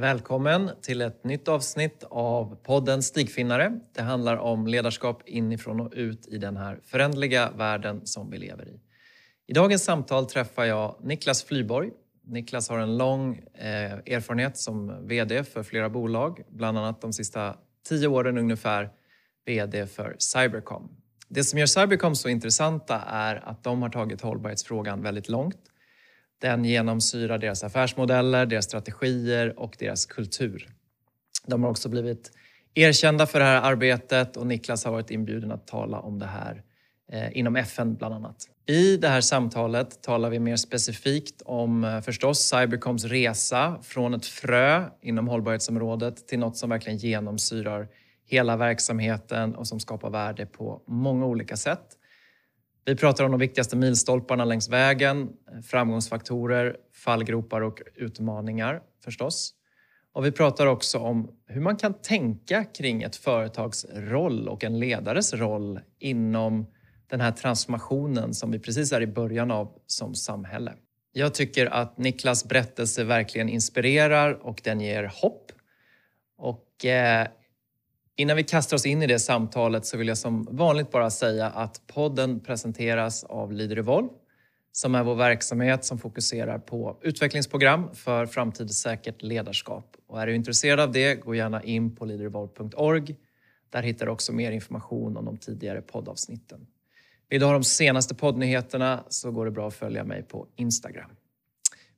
Välkommen till ett nytt avsnitt av podden Stigfinnare. Det handlar om ledarskap inifrån och ut i den här förändliga världen som vi lever i. I dagens samtal träffar jag Niklas Flyborg. Niklas har en lång eh, erfarenhet som VD för flera bolag, bland annat de sista tio åren ungefär VD för Cybercom. Det som gör Cybercom så intressanta är att de har tagit hållbarhetsfrågan väldigt långt den genomsyrar deras affärsmodeller, deras strategier och deras kultur. De har också blivit erkända för det här arbetet och Niklas har varit inbjuden att tala om det här eh, inom FN bland annat. I det här samtalet talar vi mer specifikt om eh, förstås Cybercoms resa från ett frö inom hållbarhetsområdet till något som verkligen genomsyrar hela verksamheten och som skapar värde på många olika sätt. Vi pratar om de viktigaste milstolparna längs vägen, framgångsfaktorer, fallgropar och utmaningar förstås. Och vi pratar också om hur man kan tänka kring ett företags roll och en ledares roll inom den här transformationen som vi precis är i början av som samhälle. Jag tycker att Niklas berättelse verkligen inspirerar och den ger hopp. Och eh, Innan vi kastar oss in i det samtalet så vill jag som vanligt bara säga att podden presenteras av Leader Evolve som är vår verksamhet som fokuserar på utvecklingsprogram för framtidssäkert ledarskap. Och är du intresserad av det, gå gärna in på leaderevolve.org. Där hittar du också mer information om de tidigare poddavsnitten. Vill du ha de senaste poddnyheterna så går det bra att följa mig på Instagram.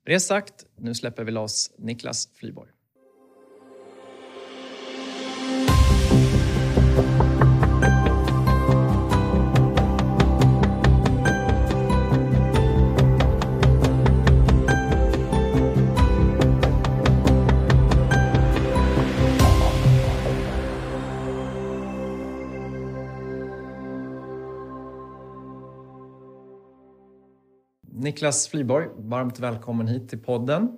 Med det sagt, nu släpper vi loss Niklas Flyborg. Niklas Flyborg, varmt välkommen hit till podden.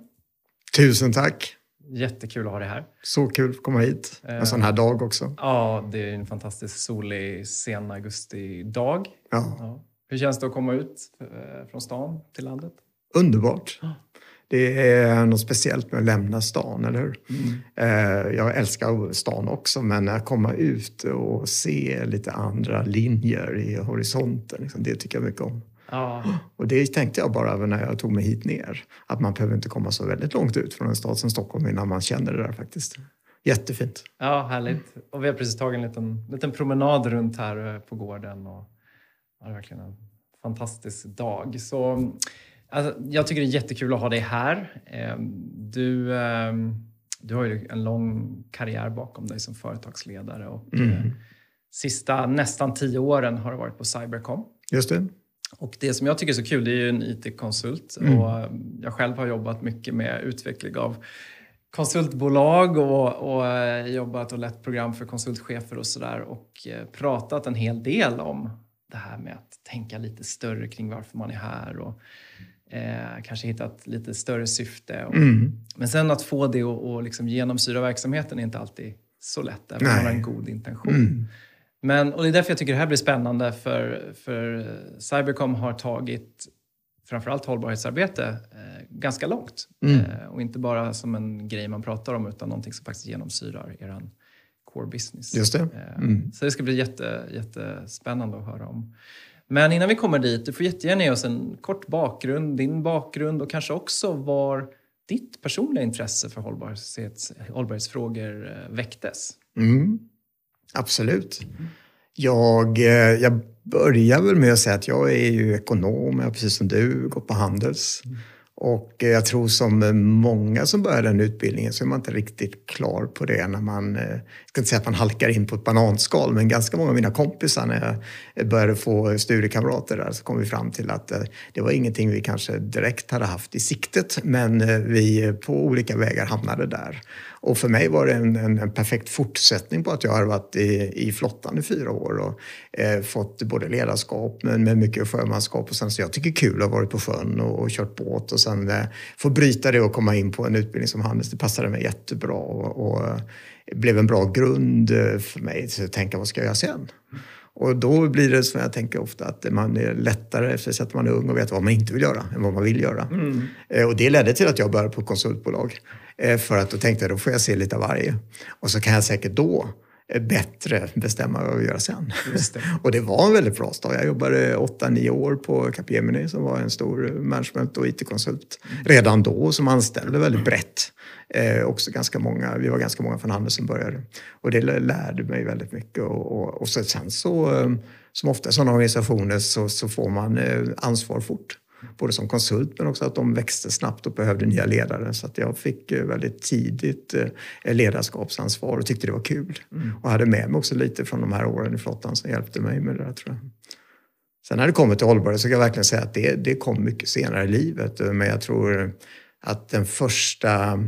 Tusen tack. Jättekul att ha dig här. Så kul att komma hit. En sån här dag också. Ja, det är en fantastisk solig sen augusti-dag. Ja. ja. Hur känns det att komma ut eh, från stan till landet? Underbart. Det är något speciellt med att lämna stan, eller hur? Mm. Eh, jag älskar stan också, men att komma ut och se lite andra linjer i horisonten, liksom, det tycker jag mycket om. Ja. Och det tänkte jag bara när jag tog mig hit ner. Att man behöver inte komma så väldigt långt ut från en stad som Stockholm innan man känner det där faktiskt. Jättefint. Ja, härligt. Och vi har precis tagit en liten, liten promenad runt här eh, på gården. Och det är verkligen en fantastisk dag. Så, alltså, jag tycker det är jättekul att ha dig här. Ehm, du, ehm, du har ju en lång karriär bakom dig som företagsledare. Och mm. Eh, sista nästan tio åren har du varit på Cybercom. Just det. Och det som jag tycker är så kul, det är ju en IT-konsult. Mm. Och jag själv har jobbat mycket med utveckling av konsultbolag och, och eh, jobbat och lett program för konsultchefer och sådär och eh, pratat en hel del om det här med att tänka lite större kring varför man är här och eh, kanske hitta ett lite större syfte. Och, mm. Men sen att få det att liksom genomsyra verksamheten är inte alltid så lätt, även om man har en god intention. Mm. Men, och det är därför jag tycker det här blir spännande för, för Cybercom har tagit framförallt hållbarhetsarbete eh, ganska långt. Mm. Eh, och inte bara som en grej man pratar om utan någonting som faktiskt genomsyrar er core business. Just det. Eh, mm. Så det ska bli jätte, jättespännande att höra om. Men innan vi kommer dit, du får jättegärna ge oss en kort bakgrund, din bakgrund och kanske också var ditt personliga intresse för hållbarhets, hållbarhetsfrågor eh, väcktes. Mm. Absolut. Jag, eh, jag börjar väl med att säga att jag är ju ekonom, jag precis som du, gått på Handels. Och jag tror som många som börjar den utbildningen så är man inte riktigt klar på det när man, eh, jag ska inte säga att man halkar in på ett bananskal, men ganska många av mina kompisar när jag började få studiekamrater där så kom vi fram till att eh, det var ingenting vi kanske direkt hade haft i siktet, men vi på olika vägar hamnade där. Och för mig var det en, en, en, perfekt fortsättning på att jag har varit i, i flottan i fyra år och eh, fått både ledarskap men med mycket sjömanskap. Och sen, så jag tycker kul att ha varit på sjön och, och kört båt och sen eh, få bryta det och komma in på en utbildning som handels. Det passade mig jättebra och, och eh, blev en bra grund eh, för mig att tänka vad ska jag göra sen? Och då blir det som jag tänker ofta att man är lättare, speciellt när man är ung och vet vad man inte vill göra än vad man vill göra. Mm. Eh, och det ledde till att jag började på konsultbolag. Eh, för att då tänkte jag då får jag se lite av varje. Och så kan jag säkert då eh, bättre bestämma vad jag vill göra sen. Det. och det var en väldigt bra start. Jag jobbade 8-9 år på Capgemini som var en stor management och IT-konsult redan då som anställde väldigt brett. Eh, också ganska många, vi var ganska många från Handels som började. Och det lärde mig väldigt mycket. Och, och, och så, sen så, eh, som ofta i sådana organisationer, så, så får man ansvar fort både som konsult men också att de växte snabbt och behövde nya ledare. Så att jag fick eh, väldigt tidigt eh, ledarskapsansvar och tyckte det var kul. Mm. Och hade med mig också lite från de här åren i flottan som hjälpte mig med det där tror jag. Sen när det kommer till hållbarhet så kan jag verkligen säga att det, det kom mycket senare i livet. Men jag tror att den första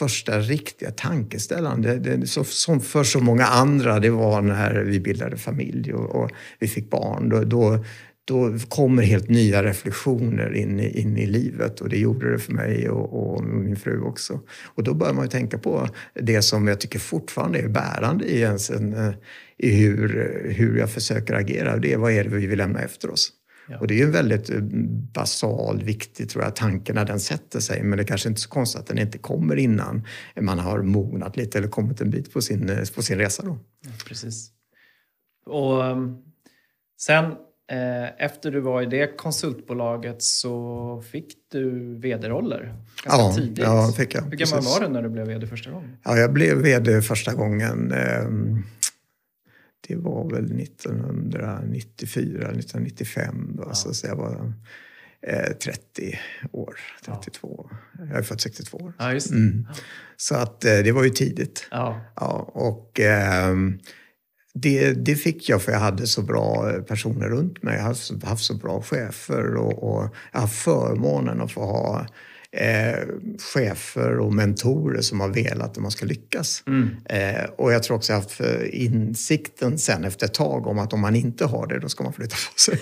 första riktiga tankeställaren, det, det, så, som för så många andra, det var när vi bildade familj och, och vi fick barn. Då, då, då kommer helt nya reflektioner in i, in i livet och det gjorde det för mig och, och, min fru också. Och då börjar man ju tänka på det som jag tycker fortfarande är bärande i, ens en, eh, i hur, hur jag försöker agera. Det är vad är det vi vill lämna efter oss? Ja. Och det är ju en väldigt eh, basal, viktig tror jag, tanke när den sätter sig. Men det är kanske inte är så konstigt att den inte kommer innan man har mognat lite eller kommit en bit på sin, eh, på sin resa. Då. Ja, precis. Och ehm, sen efter du var i det konsultbolaget så fick du vd-roller ganska ja, tidigt. Ja, fick jag. Hur gammal var du när du blev vd första gången? Ja, jag blev vd första gången. Ehm, det var väl 1994, 1995. Då, ja. så jag var 30 eh, år, 32. Ja. Jag är född 62 år. Ja. Mm. Så att eh, det var ju tidigt. Ja. Och, ehm, det, det fick jag för jag hade så bra eh, personer runt mig. Jag har haft så bra chefer och, och jag har förmånen att få ha eh, chefer och mentorer som har velat att man ska lyckas. Mm. Eh, och jag tror också jag har haft insikten sen efter ett tag om att om man inte har det, då ska man flytta på sig.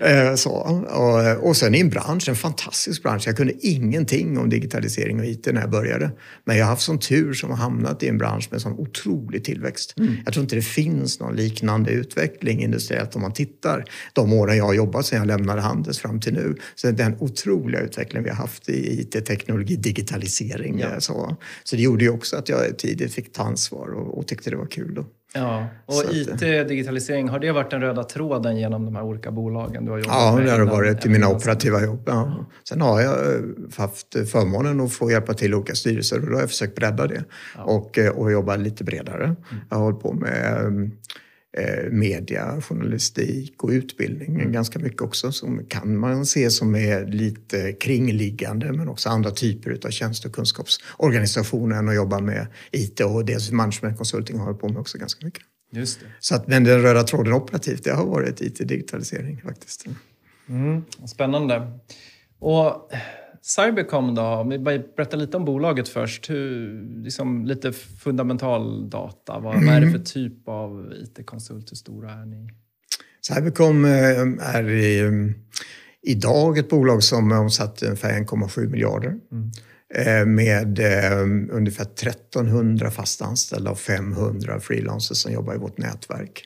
eh, så. Och, och sen i en bransch, en fantastisk bransch. Jag kunde ingenting om digitalisering och IT när jag började. Men jag har haft sån tur som har hamnat i en bransch med sån otrolig tillväxt. Mm. Jag tror inte det finns någon liknande utveckling industriellt om man tittar de åren jag har jobbat sedan jag lämnade Handels fram till nu. Så den otroliga utveckling vi har haft i IT-teknologi, digitalisering. Ja. Så. så det gjorde ju också att jag tidigt fick ta ansvar och, och tyckte det var kul. Då. Ja, och IT, digitalisering, har det varit den röda tråden genom de här olika bolagen du har jobbat ja, med? Ja, det har varit i mina operativa jobb. Ja. Sen har jag eh, haft förmånen att få hjälpa till i olika styrelser och då har jag försökt bredda det ja. och, eh, och jobba lite bredare. Mm. Jag har hållit på med Eh, media, journalistik och utbildning ganska mycket också som kan man se som är lite kringliggande men också andra typer av tjänste och kunskapsorganisationer än att jobba med IT och dels management consulting har jag på med också ganska mycket. Just det. Så att, men den röda tråden operativt, det har varit IT-digitalisering faktiskt. Mm, spännande. Och Cybercom då, om vi berättar lite om bolaget först. Hur, liksom, lite fundamental data. Vad, mm. vad är det för typ av IT-konsult? Hur stora är ni? Cybercom eh, är i, eh, idag ett bolag som omsatt ungefär 1,7 miljarder. Mm. Eh, med ungefär 1300 fast anställda och 500 freelancers som jobbar i vårt nätverk.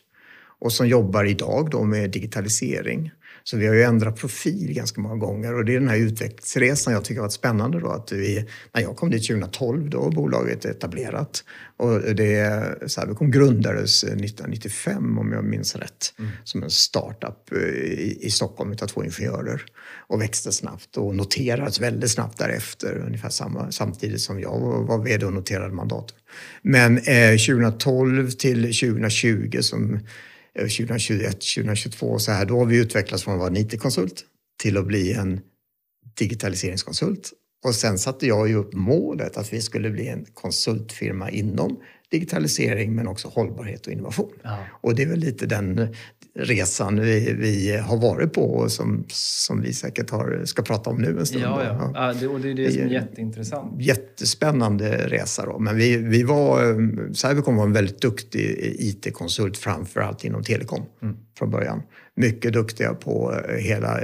Och som jobbar idag då med digitalisering. Så vi har ju ändrat profil ganska många gånger och det är den här utvecklingsresan jag tycker har varit spännande. Då, att vi, när jag kom dit 2012 då var bolaget etablerat och det, Cybercom grundades 1995 om jag minns rätt mm. som en startup i, i Stockholm av två ingenjörer och växte snabbt och noterades väldigt snabbt därefter ungefär samma, samtidigt som jag var, var vd och noterade mandator. Men eh, 2012 till 2020 som 2021, 2022 så här, då har vi utvecklats från att vara en IT-konsult till att bli en digitaliseringskonsult. Och sen satte jag ju upp målet att vi skulle bli en konsultfirma inom digitalisering men också hållbarhet och innovation. Ja. Och det är väl lite den resan vi, vi har varit på och som, som vi säkert har, ska prata om nu en stund. Ja, ja. ja det, och det är det som är jätteintressant. Jättespännande resa då. Men vi, vi var, Cybercom var en väldigt duktig IT-konsult framförallt inom telekom mm. från början. Mycket duktiga på hela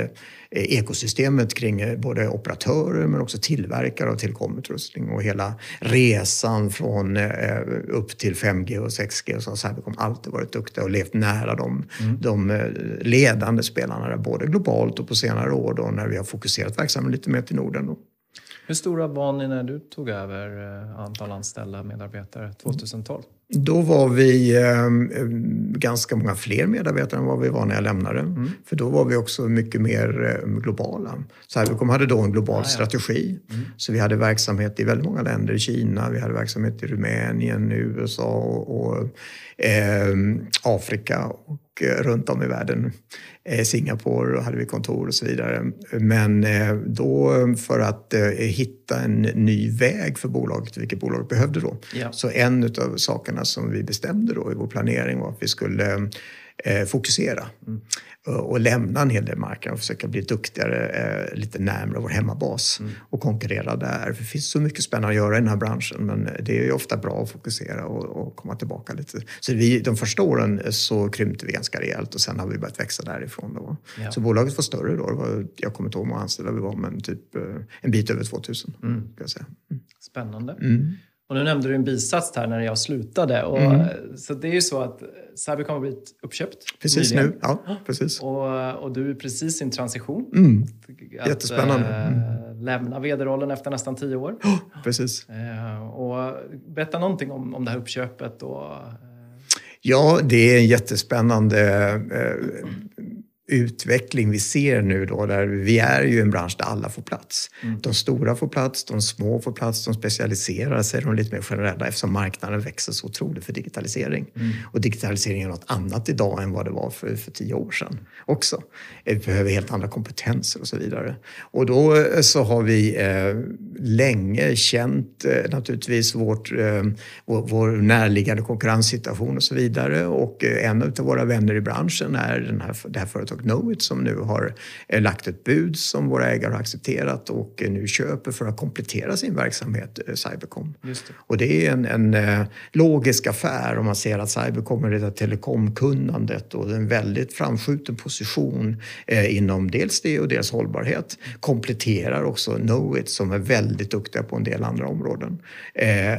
Eh, ekosystemet kring eh, både operatörer men också tillverkare av telekomutrustning och hela resan från eh, upp till 5G och 6G så har Cybercom alltid varit duktiga och levt nära de, mm. de ledande spelarna där, både globalt och på senare år då när vi har fokuserat verksamheten lite mer till Norden. Då. Hur stora var ni när du tog över eh, antal anställda medarbetare 2012? Då var vi eh, ganska många fler medarbetare än vad vi var när jag lämnade. Mm. För då var vi också mycket mer eh, globala. Cybercom hade då en global ah, ja. strategi. Mm. Så vi hade verksamhet i väldigt många länder. I Kina, vi hade verksamhet i Rumänien, USA och, och eh, Afrika och eh, runt om i världen. Eh, Singapore hade vi kontor och så vidare. Men eh, då för att hitta en ny väg för bolaget, vilket bolaget behövde då. Ja. Så en av sakerna som vi bestämde då i vår planering var att vi skulle fokusera. Mm och lämna en hel del marknader och försöka bli duktigare eh, lite närmare vår hemmabas mm. och konkurrera där. För det finns så mycket spännande att göra i den här branschen men det är ofta bra att fokusera och, och komma tillbaka lite. Så vi, de första åren så krympte vi ganska rejält och sen har vi börjat växa därifrån. Då. Ja. Så bolaget var större då. Var, jag kommer inte ihåg hur många anställda vi var men typ eh, en bit över 2000. Mm. jag säga. Mm. Spännande. Mm. Och nu nämnde du en bisats här när jag slutade. Och, mm. Så det är ju så att Cybercom har blivit uppköpt. Precis nyligen. nu, ja. Precis. Och, och du är precis i en transition. Mm. Jättespännande. Att mm. lämna vd-rollen efter nästan tio år. Oh, precis. Äh, och berätta någonting om, om det här uppköpet. Och, äh... Ja, det är en jättespännande utveckling vi ser nu då, där vi är ju en bransch där alla får plats. Mm. De stora får plats, de små får plats, de specialiserar sig, de är lite mer generella eftersom marknaden växer så otroligt för digitalisering. Mm. Och digitalisering är något annat idag än vad det var för, för tio år sedan också. Vi behöver helt andra kompetenser och så vidare. Och då eh, så har vi eh, länge känt eh, naturligtvis vårt, eh, vår, vår närliggande konkurrenssituation och så vidare. Och eh, en av våra vänner i branschen är den här, det här företaget företag Knowit som nu har eh, lagt ett bud som våra ägare har accepterat och eh, nu köper för att komplettera sin verksamhet, eh, Cybercom. Det. Och det är en, en logisk affär om man ser att Cybercom är det telekomkunnandet och en väldigt framskjuten position inom dels det och dels hållbarhet. Kompletterar också Knowit som är väldigt duktiga på en del andra områden. Eh,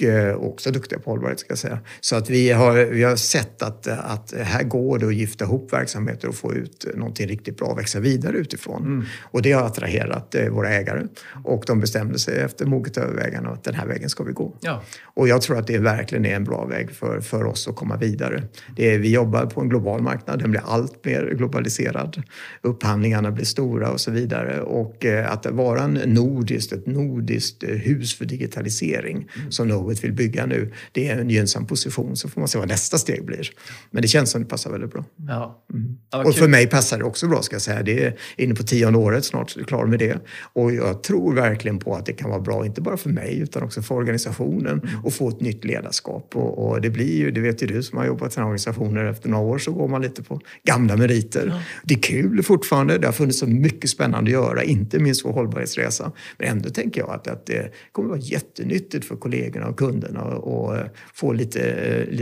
och eh, också duktiga på hållbarhet ska jag säga. Så att vi har, vi har sett att, att här går det att gifta ihop verksamheter och få ut någonting riktigt bra och växa vidare utifrån. Mm. Och det har attraherat eh, våra ägare och de bestämde sig efter moget övervägande att den här vägen ska vi gå. Ja. Och jag tror att det verkligen är en bra väg för, för oss att komma vidare. Det är, vi jobbar på en global marknad, den blir allt mer globaliserad. Upphandlingarna blir stora och så vidare. Och eh, att vara en nordiskt, ett nordiskt hus för digitalisering mm. som Knowit vill bygga nu, det är en gynnsam position. Så får man se vad nästa steg blir. Men det känns som det passar väldigt bra. Ja. Mm. och för mig passar det också bra ska jag säga. Det är inne på tionde året snart, så är klar med det. Och jag tror verkligen på att det kan vara bra, inte bara för mig utan också för organisationen mm. och få ett nytt ledarskap. Och, och, det blir ju, det vet ju du som har jobbat i sådana organisationer, efter några år så går man lite på gamla meriter. Ja. Det är kul fortfarande, det har funnits så mycket spännande att göra, inte minst vår hållbarhetsresa. Men ändå tänker jag att, att det kommer vara jättenyttigt för kollegorna och kunderna att få lite,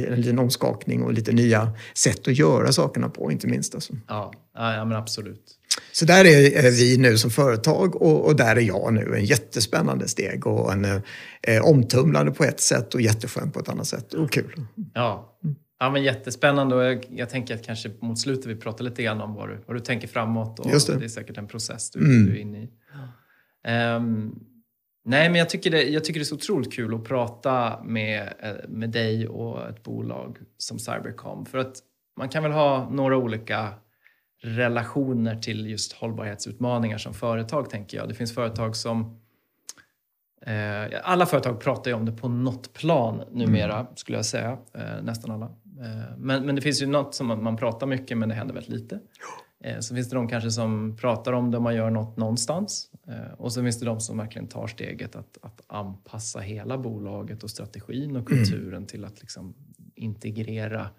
en liten omskakning och lite nya sätt att göra sakerna på, inte minst. Alltså. Ja, ja men absolut. Så där är vi nu som företag och, och där är jag nu. En jättespännande steg och en eh, omtumlande på ett sätt och jätteskönt på ett annat sätt och kul. Ja, ja men jättespännande och jag, jag tänker att kanske mot slutet vi pratar lite grann om vad du, vad du tänker framåt och Just det. det är säkert en process du, mm. du är inne i. Um, nej, men jag tycker, det, jag tycker det är så otroligt kul att prata med, eh, med dig och ett bolag som Cybercom för att man kan väl ha några olika relationer till just hållbarhetsutmaningar som företag, tänker jag. Det finns företag som... Eh, alla företag pratar ju om det på något plan numera, mm. skulle jag säga. Eh, nästan alla. Eh, men, men det finns ju något som man, man pratar mycket, men det händer väldigt lite. Eh, så finns det de kanske som pratar om det och man gör något någonstans. Eh, och så finns det de som verkligen tar steget att, att anpassa hela bolaget och strategin och mm. kulturen mm. till att liksom integrera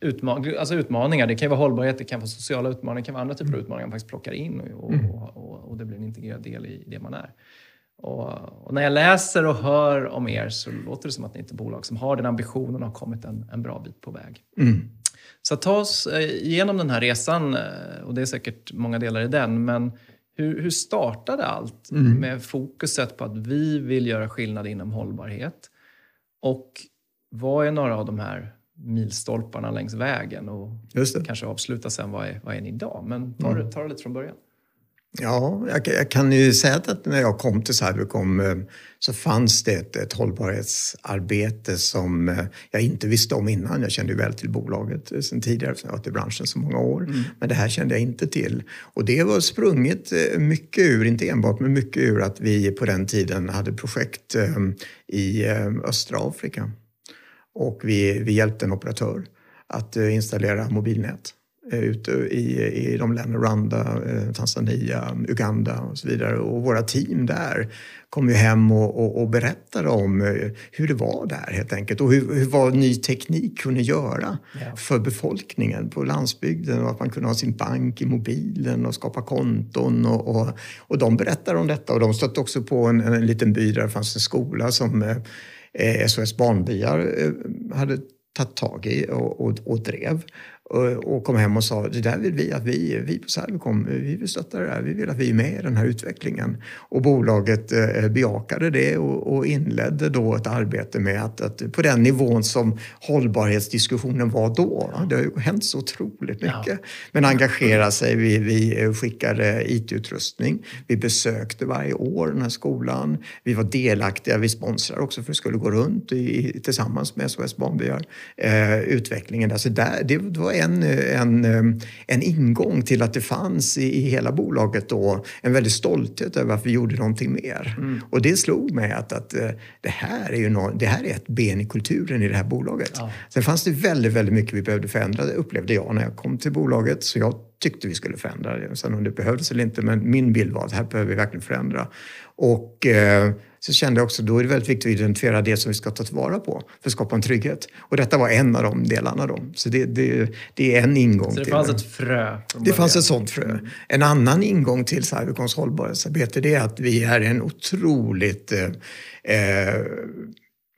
utman alltså utmaningar. Det kan vara hållbarhet, det kan vara sociala utmaningar, det kan vara andra typer av utmaningar man faktiskt plockar in och, mm. och, och, och, det blir en integrerad del i det man är. Och, när jag läser och hör om er så låter det som att ni är ett bolag som har den ambitionen och har kommit en, en bra bit på väg. Mm. Så ta oss eh, igenom den här resan, eh, och det är säkert många delar i den, men hur, hur startade allt mm. med fokuset på att vi vill göra skillnad inom hållbarhet? Och vad är några av de här milstolparna längs vägen och kanske avsluta sen vad är, vad är ni idag? Men ta, mm. ta det lite från början. Ja, jag, jag, kan ju säga att när jag kom till Cybercom eh, så fanns det ett, ett hållbarhetsarbete som eh, jag inte visste om innan. Jag kände ju väl till bolaget eh, sedan tidigare, för jag har varit i branschen så många år. Mm. Men det här kände jag inte till. Och det var sprunget mycket ur, inte enbart, men mycket ur att vi på den tiden hade projekt i östra Afrika. Och vi, vi hjälpte en operatör att installera mobilnät. Eh, ute i, i de länderna, Rwanda, eh, Tanzania, Uganda och så vidare. Och våra team där kom ju hem och, och, och berättade om eh, hur det var där helt enkelt och hur, hur vad ny teknik kunde göra ja. för befolkningen på landsbygden och att man kunde ha sin bank i mobilen och skapa konton och, och, och de berättade om detta och de stötte också på en, en liten by där det fanns en skola som eh, SOS Barnbyar eh, hade tagit tag i och, och, och drev och kom hem och sa det där vill vi att vi, vi på Cybercom, vi vill stötta det där, vi vill att vi är med i den här utvecklingen. Och bolaget eh, bejakade det och, inledde då ett arbete med att, att, på den nivån som hållbarhetsdiskussionen var då. Det har ju hänt så otroligt mycket. Men engagera sig, vi, vi skickade IT-utrustning, vi besökte varje år den här skolan, vi var delaktiga, vi sponsrade också för att det skulle gå runt i, tillsammans med SOS Barnbyar, eh, utvecklingen. Alltså där, det var en, en, en ingång till att det fanns i, i hela bolaget då en väldig stolthet över att vi gjorde någonting mer. Mm. Och det slog mig att, att eh, det, här är ju no, det här är ett ben i kulturen i det här bolaget. Ja. Sen fanns det väldigt, väldigt mycket vi behövde förändra, det upplevde jag när jag kom till bolaget. Så jag tyckte vi skulle förändra. Sen om det behövdes eller inte, men min bild var att här behöver vi verkligen förändra. Och eh, så kände jag också då är det väldigt viktigt att identifiera det som vi ska ta tillvara på för att skapa en trygghet. Och detta var en av de delarna. Då. Så det, det, det är en ingång. Så det fanns ett frö? Det fanns ett sånt frö. En annan ingång till Cybercons hållbarhetsarbete det är att vi är en otroligt eh,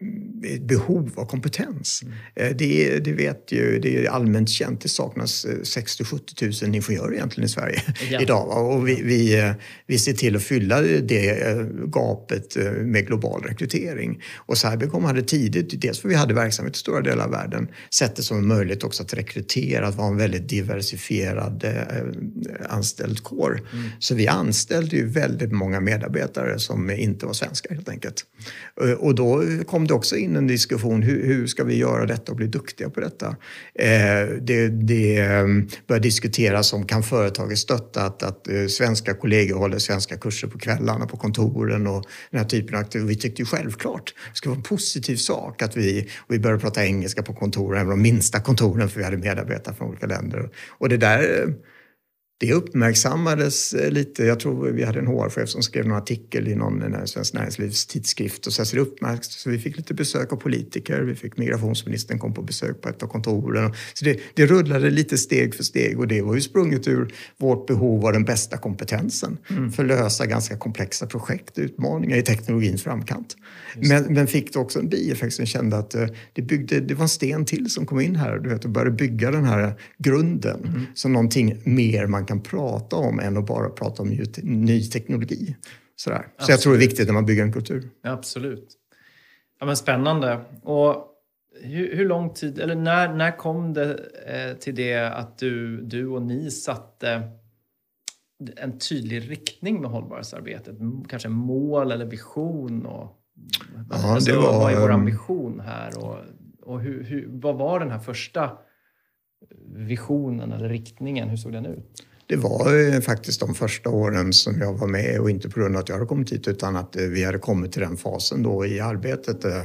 eh behov av kompetens. Mm. Det, det, vet ju, det är allmänt känt, det saknas 60-70 000 ingenjörer egentligen i Sverige ja. idag. Och vi, vi, vi ser till att fylla det eh, gapet eh, med global rekrytering. Och Cybercom hade tidigt, dels för vi hade verksamhet i stora delar av världen, sett det som en möjlighet också att rekrytera, att vara en väldigt diversifierad anställd kår. Mm. Så vi anställde ju väldigt många medarbetare som inte var svenskar helt enkelt. Och då kom det också in en diskussion, hur, hur ska vi göra detta och bli duktiga på detta? Eh, det, det ehm, börjar diskuteras om kan företaget stötta att, att eh, svenska kollegor håller svenska kurser på kvällarna på kontoren och den här typen av aktiviteter. Vi tyckte ju självklart det skulle vara en positiv sak att vi, vi började prata engelska på kontoren, även de minsta kontoren för vi hade medarbetare från olika länder. Och det där det uppmärksammades eh, lite. Jag tror vi hade en HR-chef som skrev en artikel i någon eh, Svensk Näringslivs tidskrift. Och så, så, det så vi fick lite besök av politiker. Vi fick migrationsministern kom på besök på ett av kontoren. Så det, det rullade lite steg för steg och det var ju sprunget ur vårt behov av den bästa kompetensen mm. för att lösa ganska komplexa projekt och utmaningar i teknologins framkant. Men, men fick det också en bieffekt som kände att eh, det, byggde, det var en sten till som kom in här du vet, och började bygga den här grunden mm. som någonting mer man kan prata om än att bara prata om ny teknologi. Sådär. Så jag tror det är viktigt när man bygger en kultur. Ja, absolut. Ja, men spännande. Och hur, hur, lång tid, eller när, när kom det eh, till det att du, du och ni satte en tydlig riktning med hållbarhetsarbetet? Kanske mål eller vision? Och, ja, alltså, var, vad är vår ehm, ambition här? Och, och hur, hur, vad var den här första visionen eller riktningen? Hur såg den ut? Det var faktiskt de första åren som jag var med och inte på grund av att jag hade kommit hit utan att eh, vi hade kommit till den fasen då i arbetet. Eh,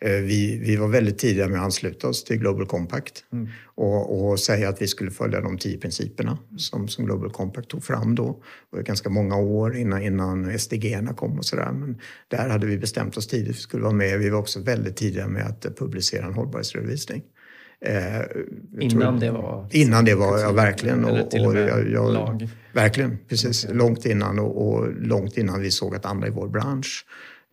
eh, vi, vi var väldigt tidiga med att ansluta oss till Global Compact mm. och, och, säga att vi skulle följa de tio principerna som, som Global Compact tog fram då. Det var ganska många år innan, innan SDG kom och sådär. Men där hade vi bestämt oss tidigt att vi skulle vara med. Vi var också väldigt tidiga med att publicera en hållbarhetsredovisning. Eh, innan det var? Innan det var, ja verkligen. Och, och jag, jag, verkligen, precis. Långt innan och, och, långt innan vi såg att andra i vår bransch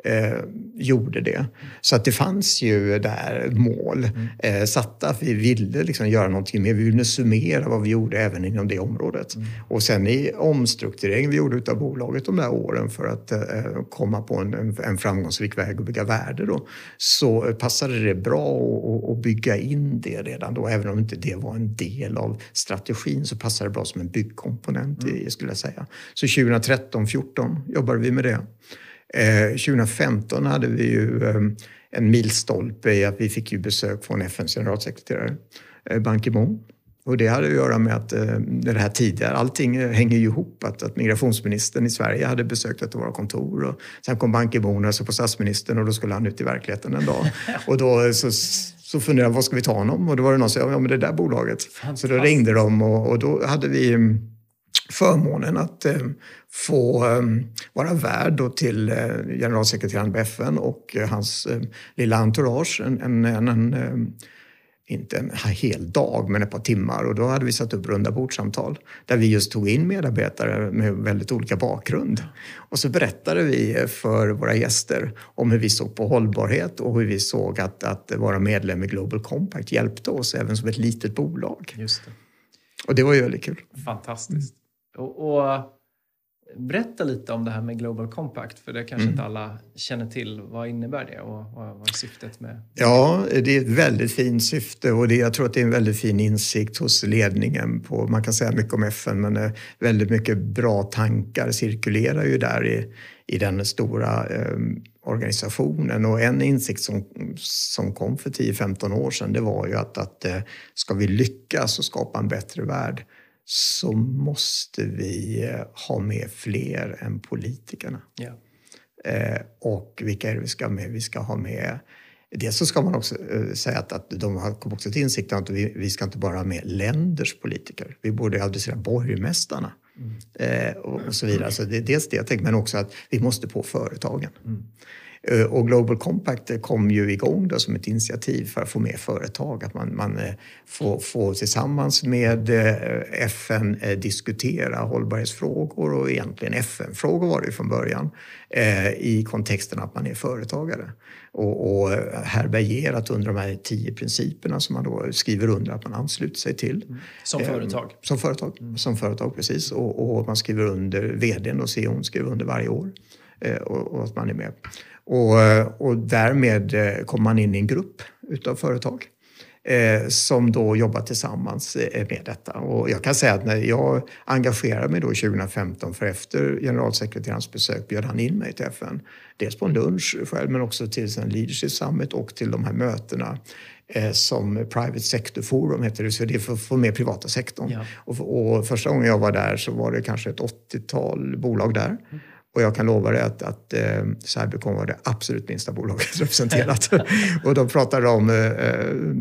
eh, gjorde det. Så att det fanns ju där mål mm. eh, satta. Att vi ville liksom göra någonting mer. Vi ville summera vad vi gjorde även inom det området. Mm. Och sen i omstruktureringen vi gjorde av bolaget de där åren för att eh, komma på en, en framgångsrik väg och bygga värde då, så passade det bra att bygga in det redan då. Även om inte det var en del av strategin så passade det bra som en byggkomponent mm. i, skulle jag säga. Så 2013, 14 jobbade vi med det. Eh, 2015 hade vi ju eh, en milstolpe i att vi fick ju besök från FNs generalsekreterare eh, Ban Ki-Moon. Och det hade att göra med att eh, det här tidigare, allting hänger ju ihop. Att, att migrationsministern i Sverige hade besökt ett av våra kontor och sen kom Ban Ki-Moon och så på statsministern och då skulle han ut i verkligheten en dag. Och då så, så funderade jag, vad ska vi ta honom? Och då var det någon som sa, ja men det där bolaget. Så då ringde de och, och då hade vi mm, förmånen att eh, få eh, vara värd till eh, generalsekreteraren på FN och hans lilla entourage. En, en, en, inte en hel dag, men ett par timmar. Och då hade vi satt upp runda bordsamtal där vi just tog in medarbetare med väldigt olika bakgrund. Och så berättade vi för våra gäster om hur vi såg på hållbarhet och hur vi såg att, att vara medlem i Global Compact hjälpte oss även som ett litet bolag. Just det. Och det var ju väldigt kul. Fantastiskt. Och, och, berätta lite om det här med Global Compact, för det kanske mm. inte alla känner till. Vad innebär det och vad, vad är syftet med Ja, det är ett väldigt fint syfte och det, jag tror att det är en väldigt fin insikt hos ledningen. På, man kan säga mycket om FN, men eh, väldigt mycket bra tankar cirkulerar ju där i, i den stora eh, organisationen. Och en insikt som, som kom för 10-15 år sedan, det var ju att, att eh, ska vi lyckas och skapa en bättre värld så måste vi eh, ha med fler än politikerna. Yeah. Eh, och vilka är det vi ska ha med? Vi ska ha med Dels så ska man också eh, säga att, att de har kommit också till insikten att vi, vi ska inte bara ha med länders politiker. Vi borde adressera borgmästarna mm. eh, och, och, så vidare. Så det är dels det jag tänker, men också att vi måste på företagen. Mm. Eh, och Global Compact kom ju igång då som ett initiativ för att få med företag. Att man, man eh, får, får tillsammans med eh, FN diskutera hållbarhetsfrågor och egentligen FN-frågor var det ju från början i kontexten att man är företagare. Och, och härbärgerat under de här tio principerna som man då skriver under att man ansluter sig till. Mm. Som företag? Som företag, mm. som företag precis. Och, och, man skriver under, vdn och CEOn skriver under varje år. Och, och att man är med. Och, och därmed eh, kom man in i en grupp utav företag eh, som då jobbar tillsammans eh, med detta. Och jag kan säga att när jag engagerade mig då 2015 för efter generalsekreterarens besök bjöd han in mig till FN. Dels på en lunch själv men också till en leadership summit och till de här mötena eh, som Private Sector Forum heter det, så det är för att få med privata sektorn. Ja. Och, och, första gången jag var där så var det kanske ett 80-tal bolag där. Mm. Och jag kan lova dig att, att eh, Cybercom var det absolut minsta bolaget representerat. och de pratade om eh,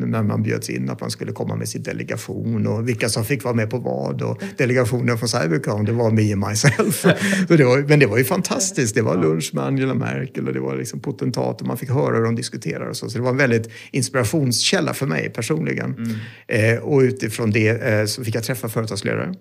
när man bjöds in att man skulle komma med sin delegation och vilka som fick vara med på vad. Och delegationen från Cybercom, det var me and myself. det var, men det var ju fantastiskt. Det var lunch med Angela Merkel och det var liksom potentat och man fick höra hur de diskuterar och så. Så det var en väldigt inspirationskälla för mig personligen. Mm. Eh, och utifrån det eh, så fick jag träffa företagsledare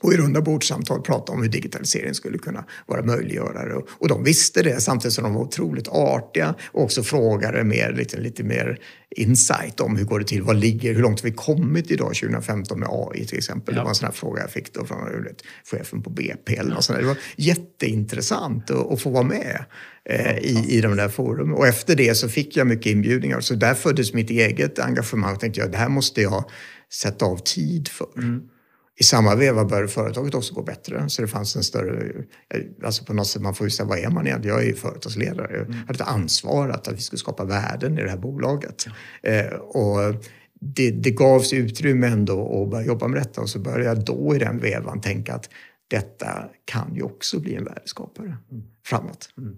och i runda bordssamtal prata om hur digitalisering skulle kunna vara möjliggörare. Och, och de visste det samtidigt som de var otroligt artiga och också frågade mer, lite, lite mer insight om hur går det till, vad ligger, hur långt har vi kommit idag 2015 med AI till exempel. Ja. Det var en sån här fråga jag fick då från vet, chefen på BP eller något sånt Det var jätteintressant att, att få vara med eh, i, i de där forum. Och efter det så fick jag mycket inbjudningar så där föddes mitt eget engagemang. Jag tänkte jag, det här måste jag sätta av tid för. Mm. I samma veva började företaget också gå bättre. Så det fanns en större... Alltså på något sätt, man får ju säga, vad är man egentligen? Jag är ju företagsledare. Jag mm. hade ett ansvar att, att vi skulle skapa värden i det här bolaget. Ja. Eh, och det, det gavs utrymme ändå att börja jobba med detta och så började jag då i den vevan tänka att detta kan ju också bli en värdeskapare mm. framåt. Mm.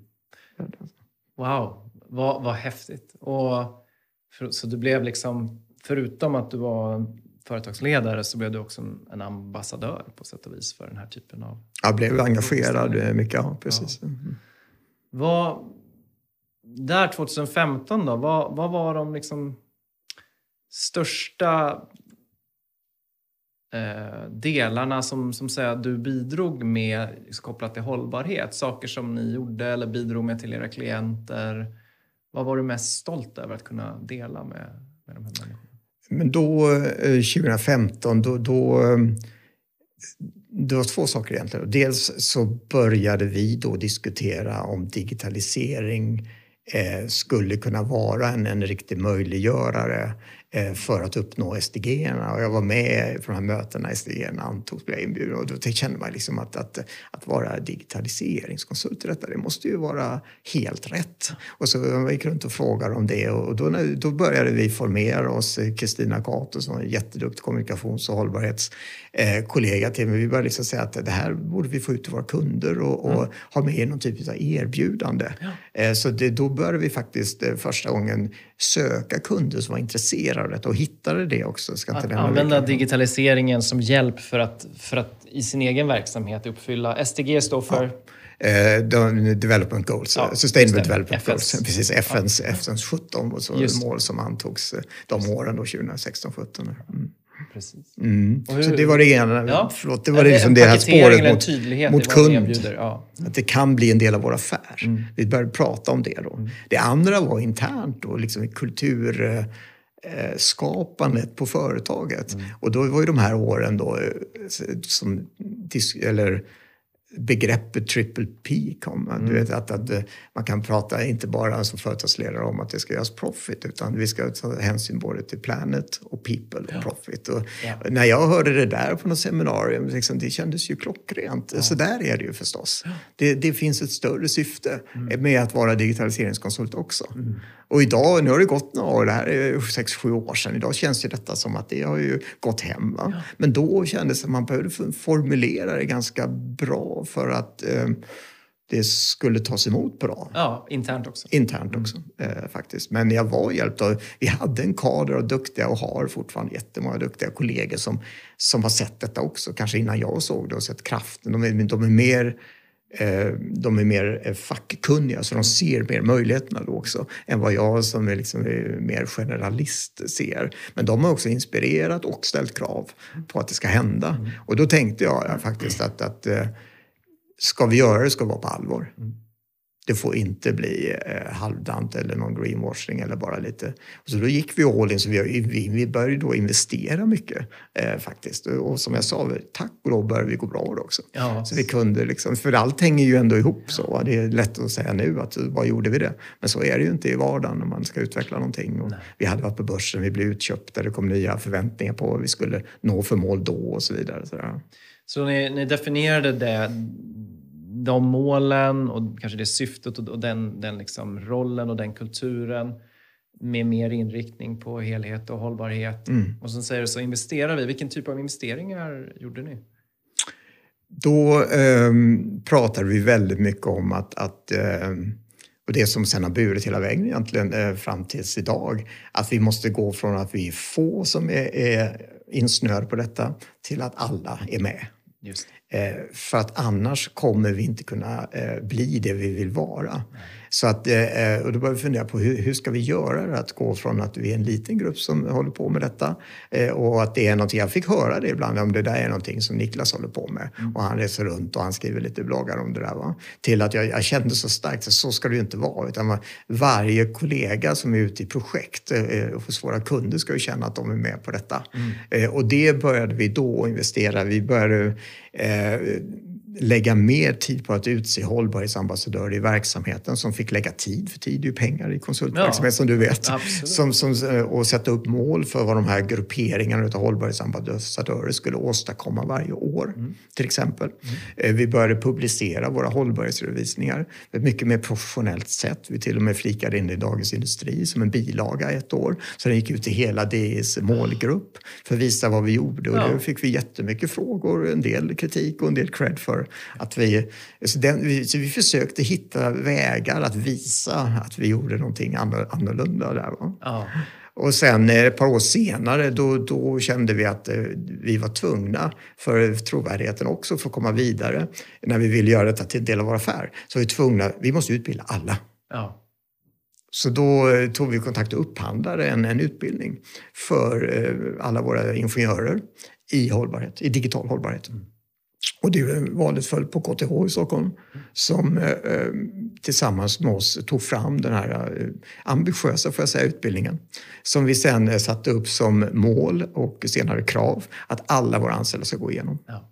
Wow, vad, vad häftigt. Och för, så du blev liksom, förutom att du var företagsledare så blev du också en, ambassadör på sätt och vis för den här typen av... Jag blev engagerad mycket, ja precis. Ja. Mm. Vad, där 2015 då, vad, vad var de liksom största eh, delarna som, som säger, du bidrog med kopplat till hållbarhet? Saker som ni gjorde eller bidrog med till era klienter. Vad var du mest stolt över att kunna dela med, med de här människorna? Men då, eh, 2015, då, då eh, det var två saker egentligen. Dels så började vi då diskutera om digitalisering eh, skulle kunna vara en, en riktig möjliggörare för att uppnå SDG. Och jag var med på de här mötena SDG antogs, blev inbjuden och då kände man liksom att, att, att vara digitaliseringskonsult i detta, det måste ju vara helt rätt. Och så gick runt och frågade om det och då, då började vi formera oss. Kristina Cato som är en jätteduktig kommunikations och hållbarhetskollega eh, till mig, vi började liksom säga att det här borde vi få ut till våra kunder och, och mm. ha med i någon typ av erbjudande. Ja. Eh, så det, då började vi faktiskt första gången söka kunder som var intresserade detta och hittade det också. Ska att använda digitaliseringen som hjälp för att, för att i sin egen verksamhet uppfylla... SDG står för? Ja. Eh, development Goals, ja, Sustainable Development FNs. Goals. Precis, FNs, ja. FNs 17 mål som antogs eh, de åren, då, 2016-17. Mm. Precis. Mm. Hur, så det var det ena. Ja. Förlåt, det var det, liksom det här spåret mot, mot kund. Ja. Att det kan bli en del av vår affär. Mm. Vi började prata om det då. Mm. Det andra var internt då, liksom kulturskapandet på företaget. Mm. Och då var ju de här åren då eh, som, eller begreppet triple P kom. Mm. Du vet, att, att, man kan prata inte bara som företagsledare om att det ska göras profit utan vi ska ta hänsyn både till planet och people ja. och profit. Och ja. När jag hörde det där på något seminarium, liksom, det kändes ju klockrent. Ja. Så där är det ju förstås. Det, det finns ett större syfte mm. med att vara digitaliseringskonsult också. Mm. Och idag, nu har det gått några år, det här är sex, sju år sedan. Idag känns ju detta som att det har ju gått hem. Men då kändes det att man behövde formulera det ganska bra för att eh, det skulle tas emot bra. Ja, internt också. Internt också, mm. eh, faktiskt. Men jag var hjälpt av... Vi hade en kader av duktiga och har fortfarande jättemånga duktiga kollegor som, som har sett detta också, kanske innan jag såg det och sett kraften. De är, de är mer Eh, de är mer eh, fackkunniga så de ser mer möjligheterna då också än vad jag som är, liksom mer generalist ser. Men de har också inspirerat och ställt krav på att det ska hända. Mm. Och då tänkte jag faktiskt att, att ska vi göra det ska det vara på allvar. Mm. Det får inte bli eh, halvdant eller någon greenwashing eller bara lite. Så då gick vi all in, så vi, vi, vi började då investera mycket eh, faktiskt. Och som jag sa, tack och lov började vi gå bra då också. Ja. Så vi kunde liksom, för allt hänger ju ändå ihop så. Det är lätt att säga nu att vad gjorde vi det? Men så är det ju inte i vardagen när man ska utveckla någonting. Och vi hade varit på börsen, vi blev utköpta, det kom nya förväntningar på vad vi skulle nå för mål då och så vidare. Så, så ni, ni definierade det de målen och kanske det syftet och den, den liksom rollen och den kulturen med mer inriktning på helhet och hållbarhet. Mm. Och sen säger du så investerar vi. Vilken typ av investeringar gjorde ni? Då eh, pratade vi väldigt mycket om att, att eh, och det som sen har burit hela vägen egentligen eh, fram tills idag, att vi måste gå från att vi är få som är, är insnöade på detta till att alla är med. Eh, för att annars kommer vi inte kunna eh, bli det vi vill vara. Så att, eh, och då började vi fundera på hur, hur ska vi göra det? Att gå från att vi är en liten grupp som håller på med detta eh, och att det är någonting, jag fick höra det ibland, om det där är någonting som Niklas håller på med. Mm. Och han reser runt och han skriver lite bloggar om det där. Va? Till att jag, jag kände så starkt att så ska det ju inte vara. Utan varje kollega som är ute i projekt eh, hos våra kunder ska ju känna att de är med på detta. Mm. Eh, och det började vi då investera. Vi började eh, lägga mer tid på att utse hållbarhetsambassadörer i verksamheten som fick lägga tid, för tid är ju pengar i konsultverksamhet ja, som du vet. Som, som, eh, och sätta upp mål för vad de här grupperingarna av hållbarhetsambassadörer skulle åstadkomma varje år, mm. till exempel. Mm. Eh, vi började publicera våra hållbarhetsredovisningar på ett mycket mer professionellt sätt. Vi till och med flikade in det i Dagens Industri som en bilaga ett år. Så den gick ut till hela DIs målgrupp för att visa vad vi gjorde. Och ja. då fick vi jättemycket frågor, en del kritik och en del cred för att vi, så den, vi, så vi försökte hitta vägar att visa att vi gjorde någonting annorlunda där. Ja. Och sen eh, ett par år senare då, då kände vi att eh, vi var tvungna för trovärdigheten också för att komma vidare. När vi ville göra detta till en del av vår affär så var vi tvungna, vi måste utbilda alla. Ja. Så då eh, tog vi kontakt och upphandlade en, en utbildning för alla våra ingenjörer i hållbarhet, i digital hållbarhet. Mm. Och det valet föll på KTH i Stockholm som eh, eh, tillsammans med oss tog fram den här eh, ambitiösa får jag säga, utbildningen som vi sen eh, satte upp som mål och senare krav att alla våra anställda ska gå igenom. Ja.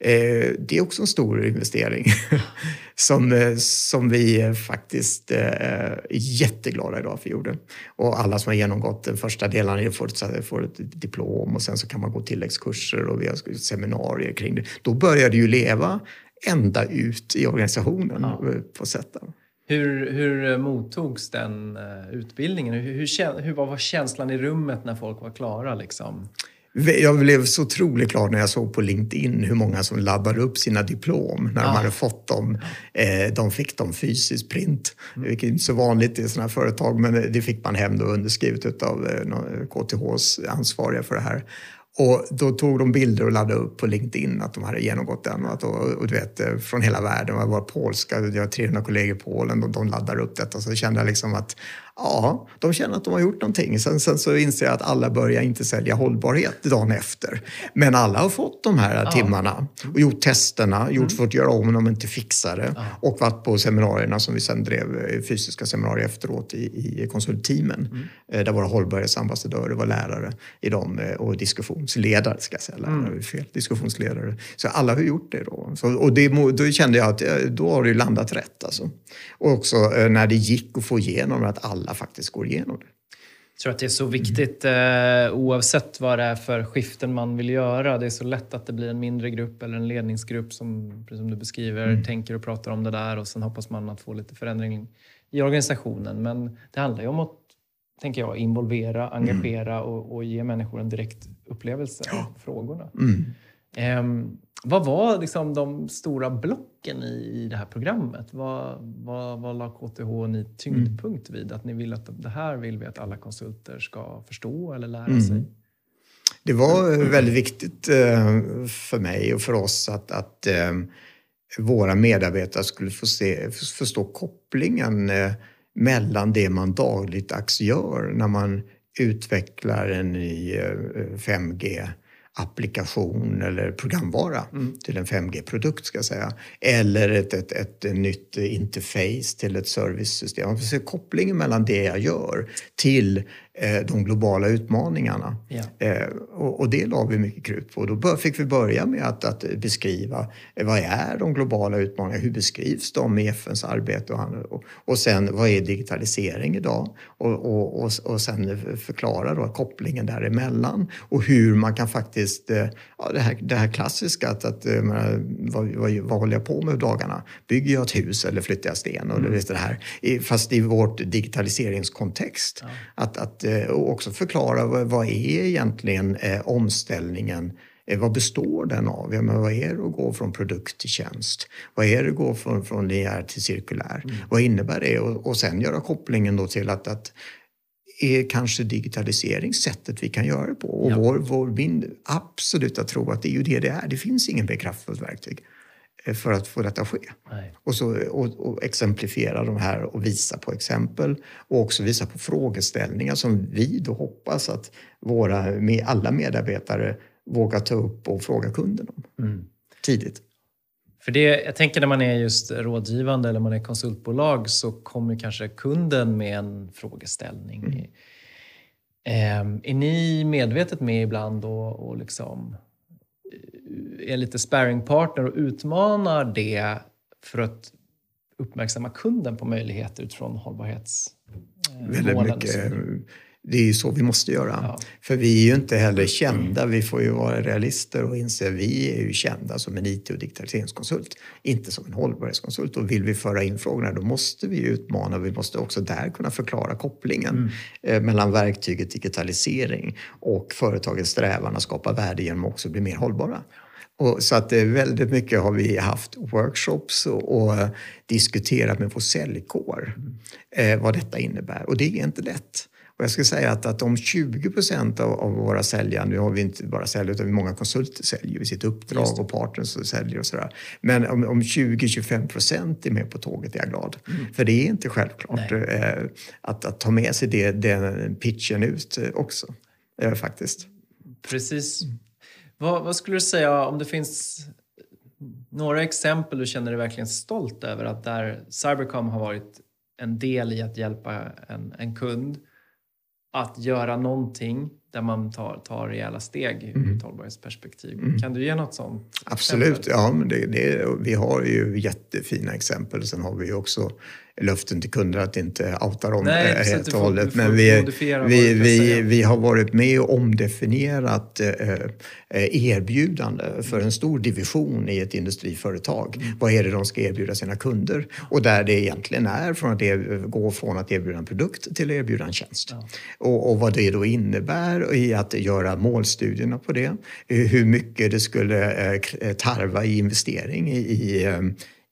Eh, det är också en stor investering som, eh, som vi faktiskt eh, är jätteglada idag för gjorde. Och alla som har genomgått den första delen får, får ett diplom och sen så kan man gå tilläggskurser och vi har seminarier kring det. Då börjar det ju leva ända ut i organisationen ja. på sätt. Hur, hur mottogs den utbildningen? Hur, hur, hur, vad var känslan i rummet när folk var klara? Liksom? Jag blev så otroligt glad när jag såg på LinkedIn hur många som laddade upp sina diplom när ja. de hade fått dem. Eh, de fick dem fysiskt print, mm. vilket är inte så vanligt i sådana här företag, men det fick man hem då underskrivet av KTHs eh, ansvariga för det här. Och då tog de bilder och laddade upp på LinkedIn att de hade genomgått den. Och, att, och, och du vet, eh, från hela världen. Det var polska, jag har 300 kollegor i Polen och de laddar upp detta. Så kände jag liksom att Ja, de känner att de har gjort någonting. Sen, sen så inser jag att alla börjar inte sälja hållbarhet dagen efter. Men alla har fått de här ja. timmarna och gjort testerna, gjort mm. fått göra om de inte fixar det ja. och varit på seminarierna som vi sen drev, eh, fysiska seminarier efteråt i, i konsultteamen mm. Eh, där våra hållbarhetsambassadörer var lärare i dem eh, och diskussionsledare, ska jag säga. Lärare, mm. fel. Diskussionsledare. Så alla har gjort det då. Så, och det, då kände jag att då har det landat rätt. Alltså. Och också när det gick att få igenom att alla alla faktiskt går igenom det. Jag tror att det är så viktigt eh, oavsett vad det är för skiften man vill göra. Det är så lätt att det blir en mindre grupp eller en ledningsgrupp som, som du beskriver, mm. tänker och pratar om det där och sen hoppas man att få lite förändring i organisationen. Men det handlar ju om att, tänker jag, involvera, engagera mm. och, och, ge människor en direkt upplevelse av frågorna. Mm. Eh, vad var liksom de stora blocken i, i det här programmet? Vad, vad, vad la KTH ni tyngdpunkt vid? Att ni vill att det här vill vi att alla konsulter ska förstå eller lära mm. sig? Det var eh, väldigt viktigt eh, för mig och för oss att, att eh, våra medarbetare skulle få se, förstå kopplingen mellan det man dagligdags gör när man utvecklar en ny 5G applikation eller programvara mm. till en 5G-produkt ska jag säga. Eller ett, ett, ett, ett nytt interface till ett servicesystem. Man får se kopplingen mellan det jag gör till de globala utmaningarna. Yeah. Och, och, det la vi mycket krut på. Då fick vi börja med att, att, beskriva eh, vad är de globala utmaningarna? Hur beskrivs de i FNs arbete? Och, och, och sen vad är digitalisering idag? Och, och, och, och sen förklara då kopplingen däremellan och hur man kan faktiskt, eh, ja, det, här, det här klassiska att, att vad, vad, vad håller jag på med dagarna? Bygger jag ett hus eller flyttar jag sten? Mm. Eller det här. Fast i vårt digitaliseringskontext. Ja. Att, att Eh, och också förklara vad, vad är egentligen eh, omställningen eh, vad består den av? Ja, men vad är det att gå från produkt till tjänst? Vad är det att gå från, från linjär till cirkulär? Mm. Vad innebär det? Och, och sen göra kopplingen då till att, att är kanske digitalisering sättet vi kan göra det på. Och ja. vår, vår, min absoluta tro att det är ju det det är. Det finns ingen mer kraftfullt verktyg. Eh, för att få detta att ske. Och, så, och, och, exemplifiera de här och visa på exempel och också visa på frågeställningar som vi då hoppas att våra, med alla medarbetare vågar ta upp och fråga kunden om mm. tidigt. För det, jag tänker när man är just rådgivande eller man är konsultbolag så kommer kanske kunden med en frågeställning. Mm. Eh, är ni medvetet med ibland och, och liksom är lite sparringpartner och utmanar det för att uppmärksamma kunden på möjligheter utifrån hållbarhetsmålen? Väldigt mycket. Det är ju så vi måste göra. Ja. För vi är ju inte heller kända. Vi får ju vara realister och inse att vi är ju kända som en IT och digitaliseringskonsult, inte som en hållbarhetskonsult. Och vill vi föra in frågorna då måste vi utmana. Vi måste också där kunna förklara kopplingen mm. Eh, mellan verktyget digitalisering och företagets strävan att skapa värde genom att också bli mer hållbara. Och så att väldigt mycket har vi haft workshops och, och diskuterat med vår säljkår eh, vad detta innebär. Och det är inte lätt. Och jag skulle säga att, att om 20 procent av, av, våra säljare, nu har vi inte bara säljare utan vi många konsulter säljer vid sitt uppdrag och partners och säljer och sådär. Men om, om 20-25 procent är med på tåget är jag glad. Mm. För det är inte självklart eh, att, att ta med sig det, den pitchen ut eh, också, eh, faktiskt. Precis. Vad, vad, skulle du säga om det finns några exempel du känner dig verkligen stolt över att där Cybercom har varit en del i att hjälpa en, en kund att göra någonting där man tar, tar rejäla steg ur mm. ett hållbarhetsperspektiv. Mm. Kan du ge något sånt? Absolut, exempel? ja. Men det, det, vi har ju jättefina exempel. Sen har vi ju också löften till kunder att inte outa dem Nej, eh, helt och hållet. Men vi, vi, vi, vi har varit med och omdefinierat eh, eh, erbjudande för en stor division i ett industriföretag. Mm. Vad är det de ska erbjuda sina kunder? Och där det egentligen är från att gå från att erbjuda en produkt till att erbjuda en tjänst. Ja. Och, och, vad det då innebär i att göra målstudierna på det. Hur mycket det skulle tarva i investering i, i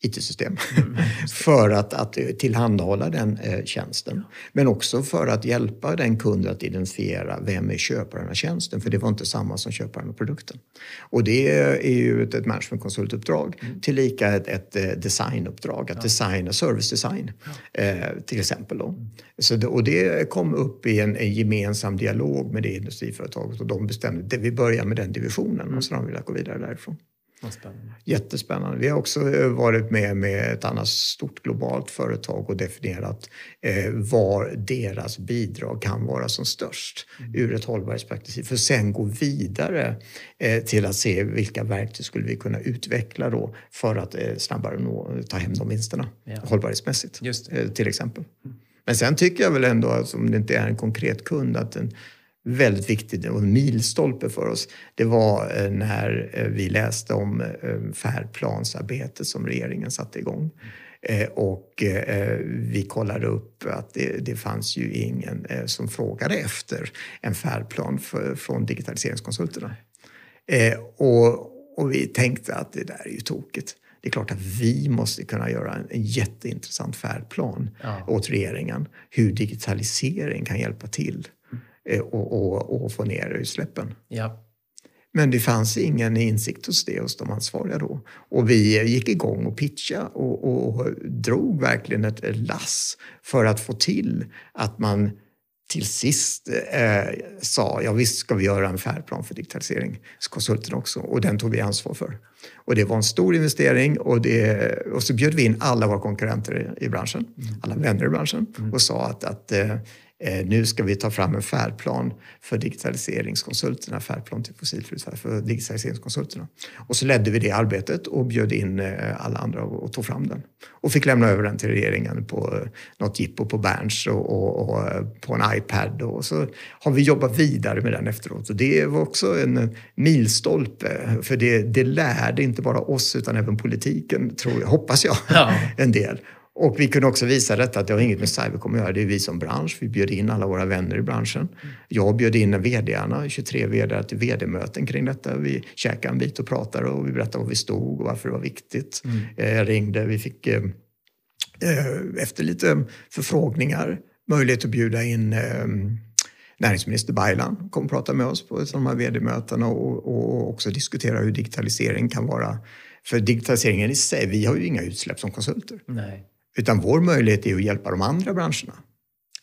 IT-system mm. för att, att tillhandahålla den eh, tjänsten. Men också för att hjälpa den kunden att identifiera vem är köparen av tjänsten, för det var inte samma som köparen av produkten. Och det är ju ett, ett managementkonsultuppdrag, mm. tillika ett, ett eh, designuppdrag, att ja. designa servicedesign eh, till exempel. Då. Mm. Så det, och det kom upp i en, en, gemensam dialog med det industriföretaget och de bestämde att vi börjar med den divisionen mm. och så har de velat gå vidare därifrån. Jättespännande. Vi har också eh, varit med med ett annat stort globalt företag och definierat eh, var deras bidrag kan vara som störst mm. ur ett hållbarhetsperspektiv. För sen gå vidare eh, till att se vilka verktyg skulle vi kunna utveckla då för att eh, snabbare nå, ta hem de vinsterna ja. hållbarhetsmässigt eh, till exempel. Mm. Men sen tycker jag väl ändå, att om det inte är en konkret kund, att en, väldigt viktig och en milstolpe för oss. Det var eh, när eh, vi läste om eh, färdplansarbetet som regeringen satte igång. Och vi kollade upp att det, det fanns ju ingen som frågade efter en färdplan för, från digitaliseringskonsulterna. Och, och vi tänkte att det där är ju tokigt. Det är klart att vi måste kunna göra en, en jätteintressant färdplan ja. åt regeringen hur digitalisering kan hjälpa till och, och, och få ner utsläppen. Ja. Men det fanns ingen insikt hos det hos de ansvariga då. Och vi gick igång och pitcha och, och drog verkligen ett lass för att få till att man till sist eh, sa ja visst ska vi göra en färdplan för digitaliseringskonsulten också och den tog vi ansvar för. Och det var en stor investering och, det, och så bjöd vi in alla våra konkurrenter i, i branschen, mm. alla vänner i branschen mm. och sa att, att eh, Eh, nu ska vi ta fram en färdplan för digitaliseringskonsulterna, färdplan till fossilfritt för digitaliseringskonsulterna. Och så ledde vi det arbetet och bjöd in eh, alla andra och, tog fram den. Och fick lämna över den till regeringen på eh, något jippo på Berns och, och, och, på en iPad. Och så har vi jobbat vidare med den efteråt. Och det var också en milstolpe, för det, det lärde inte bara oss utan även politiken, tror jag, hoppas jag, ja. en del. Och vi kunde också visa detta att det har inget med Cybercom att göra. Det är vi som bransch. Vi bjöd in alla våra vänner i branschen. Jag bjöd in vdarna, 23 vd till vd-möten kring detta. Vi käkade en bit och pratade och vi berättade var vi stod och varför det var viktigt. Mm. Jag eh, ringde, vi fick eh, eh, efter lite förfrågningar möjlighet att bjuda in näringsminister Baylan kom och pratade med oss på de här vd-mötena och, och också diskutera hur digitalisering kan vara för digitaliseringen i sig, vi har ju inga utsläpp som konsulter. Nej. Utan vår möjlighet är att hjälpa de andra branscherna.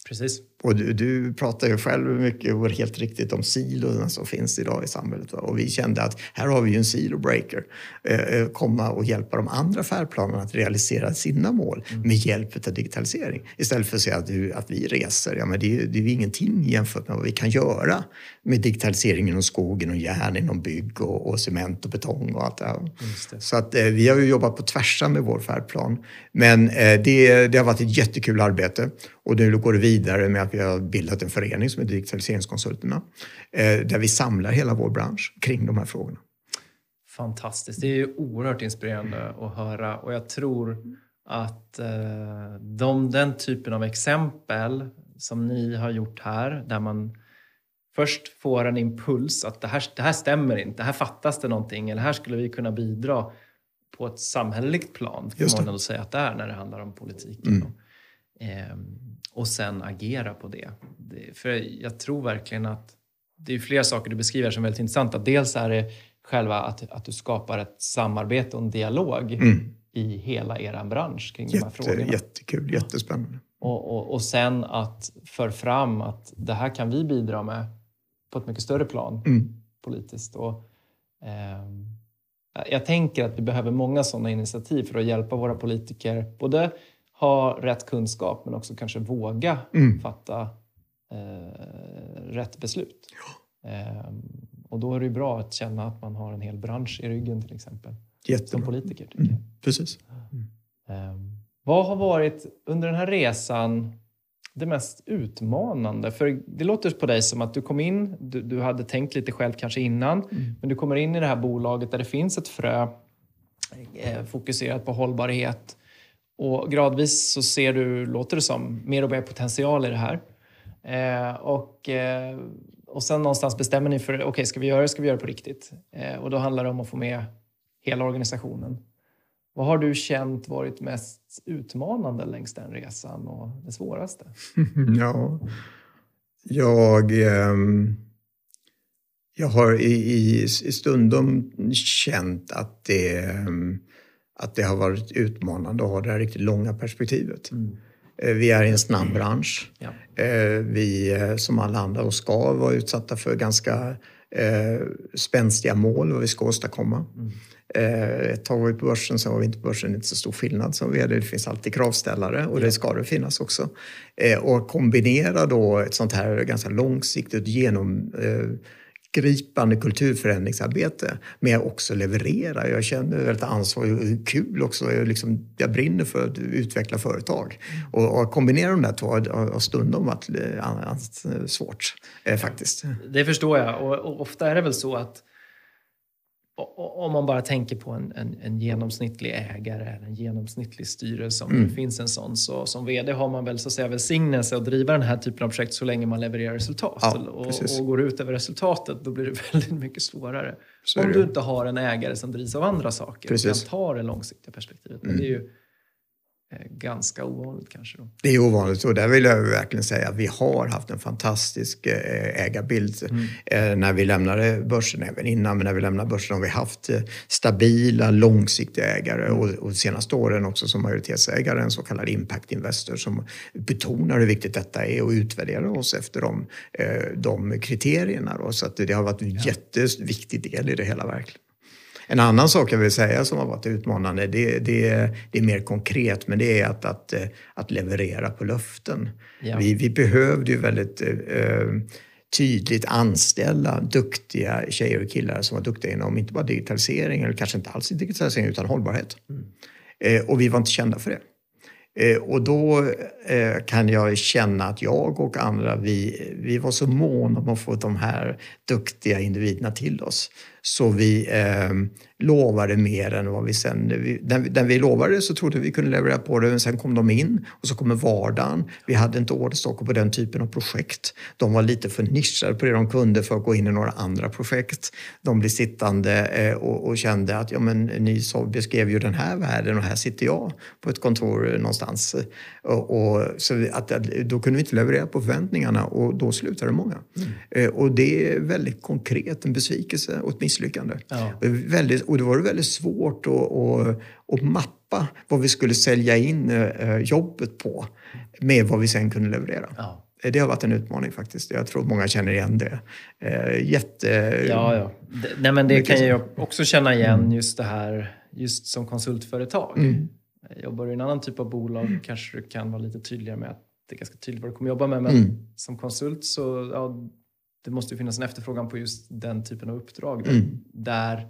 Precis. Och du, du pratar ju själv mycket och helt riktigt om silorna som finns idag i samhället. Va? Och vi kände att här har vi ju en silo breaker. Eh, eh, komma och hjälpa de andra färdplanerna att realisera sina mål mm. med hjälp av digitalisering. Istället för att säga att, du, att vi reser. Ja, men det, är, det är ju ingenting jämfört med vad vi kan göra med digitalisering inom skogen och järn, inom bygg och, och cement och betong och allt det här. Det. Så att, eh, vi har ju jobbat på tvärsan med vår färdplan. Men eh, det, det har varit ett jättekul arbete och nu går det vidare med att vi har bildat en förening som heter Digitaliseringskonsulterna eh, där vi samlar hela vår bransch kring de här frågorna. Fantastiskt. Det är ju oerhört inspirerande att höra och jag tror att eh, de, den typen av exempel som ni har gjort här där man först får en impuls att det här, det här stämmer inte, här fattas det någonting eller här skulle vi kunna bidra på ett samhälleligt plan, får man ändå säga att det är när det handlar om politiken. Mm. Och sen agera på det. för jag tror verkligen att det är flera saker du beskriver som är väldigt intressanta. Dels är det själva att, att du skapar ett samarbete och en dialog mm. i hela er bransch kring Jätte, de här frågorna. Jättekul, jättespännande. Och, och, och sen att för fram att det här kan vi bidra med på ett mycket större plan mm. politiskt. Och, eh, jag tänker att vi behöver många sådana initiativ för att hjälpa våra politiker både ha rätt kunskap men också kanske våga mm. fatta eh, rätt beslut. Ja. Eh, och då är det bra att känna att man har en hel bransch i ryggen till exempel. Jättebra. Som politiker. Tycker mm. Precis. Eh, vad har varit under den här resan det mest utmanande? För det låter på dig som att du kom in, du, du hade tänkt lite själv kanske innan, mm. men du kommer in i det här bolaget där det finns ett frö eh, fokuserat på hållbarhet. Och gradvis så ser du, låter det som, mer och mer potential i det här. Eh, och, eh, och sen någonstans bestämmer ni för, okej, okay, ska vi göra det, ska vi göra det på riktigt? Eh, och då handlar det om att få med hela organisationen. Vad har du känt varit mest utmanande längs den resan och det svåraste? ja, jag, ehm, jag har i, i, i stundom känt att det, ehm, att det har varit utmanande att ha det här riktigt långa perspektivet. Mm. Eh, vi är i en snabb bransch. Ja. Eh, vi eh, som alla andra och ska vara utsatta för ganska spänstiga mål vad vi ska åstadkomma. Mm. Ett tag var vi på börsen, sen var vi inte på börsen. Det är inte så stor skillnad. Så det finns alltid kravställare och det ska det finnas också. Och kombinera då ett sånt här ganska långsiktigt genom gripande kulturförändringsarbete men jag också leverera. Jag känner väldigt ansvar och kul också. Jag, liksom, jag brinner för att utveckla företag. Och, och kombinera de där två har stundom varit eh, svårt eh, faktiskt. Det förstår jag och, och ofta är det väl så att om man bara tänker på en, en, en genomsnittlig ägare eller en genomsnittlig styrelse, om mm. det finns en sån, så som VD har man väl så att säga välsignelse att driva den här typen av projekt så länge man levererar resultat. Ja, och, och, går ut över resultatet, då blir det väldigt mycket svårare. om du inte har en ägare som drivs av andra saker precis. och kan ta det långsiktiga perspektivet. Men mm. det är ju, ganska ovanligt kanske. Då. Det är ovanligt och där vill jag verkligen säga att vi har haft en fantastisk eh, ägarbild. Mm. Eh, när vi lämnade börsen, även innan, men när vi lämnade börsen har vi haft stabila, långsiktiga ägare mm. och, och de senaste åren också som majoritetsägare en så kallad impact investor som betonar hur viktigt detta är och utvärderar oss efter de, de kriterierna. Då. Så att det har varit en ja. jätteviktig del i det hela verkligen. En annan sak jag vill säga som har varit utmanande, det, det, det är mer konkret, men det är att, att, eh, att leverera på löften. Ja. Vi, vi behövde ju väldigt eh, tydligt anställa duktiga tjejer och killar som var duktiga inom inte bara digitalisering, eller kanske inte alls digitalisering, utan hållbarhet. Mm. Eh, och vi var inte kända för det. Eh, och då eh, kan jag känna att jag och andra, vi, vi var så måna om att få de här duktiga individerna till oss. Så vi eh, lovade mer än vad vi sen... när, när vi lovade så trodde vi vi kunde leverera på det, men sen kom de in och så kommer vardagen. Vi hade inte orderstockar på den typen av projekt. De var lite för nischade på det de kunde för att gå in i några andra projekt. De blev sittande eh, och, och, kände att ja, men, ni så beskrev ju den här världen och här sitter jag på ett kontor någonstans. Och, och så att, då kunde vi inte leverera på förväntningarna och då slutade många. Mm. Eh, och det är väldigt konkret en besvikelse och ett misslyckande. Ja. Väldigt, och då var det väldigt svårt att, att, att mappa vad vi skulle sälja in eh, jobbet på med vad vi sen kunde leverera. Ja. Det har varit en utmaning faktiskt. Jag tror många känner igen det. Eh, jätte... Ja, ja. Nej, men det kan jag också känna igen, mm. just det här just som konsultföretag. Mm. Jobbar du i en annan typ av bolag mm. kanske du kan vara lite tydligare med att det är ganska tydligt vad du kommer jobba med. Men mm. som konsult så ja, det måste ju finnas en efterfrågan på just den typen av uppdrag mm. där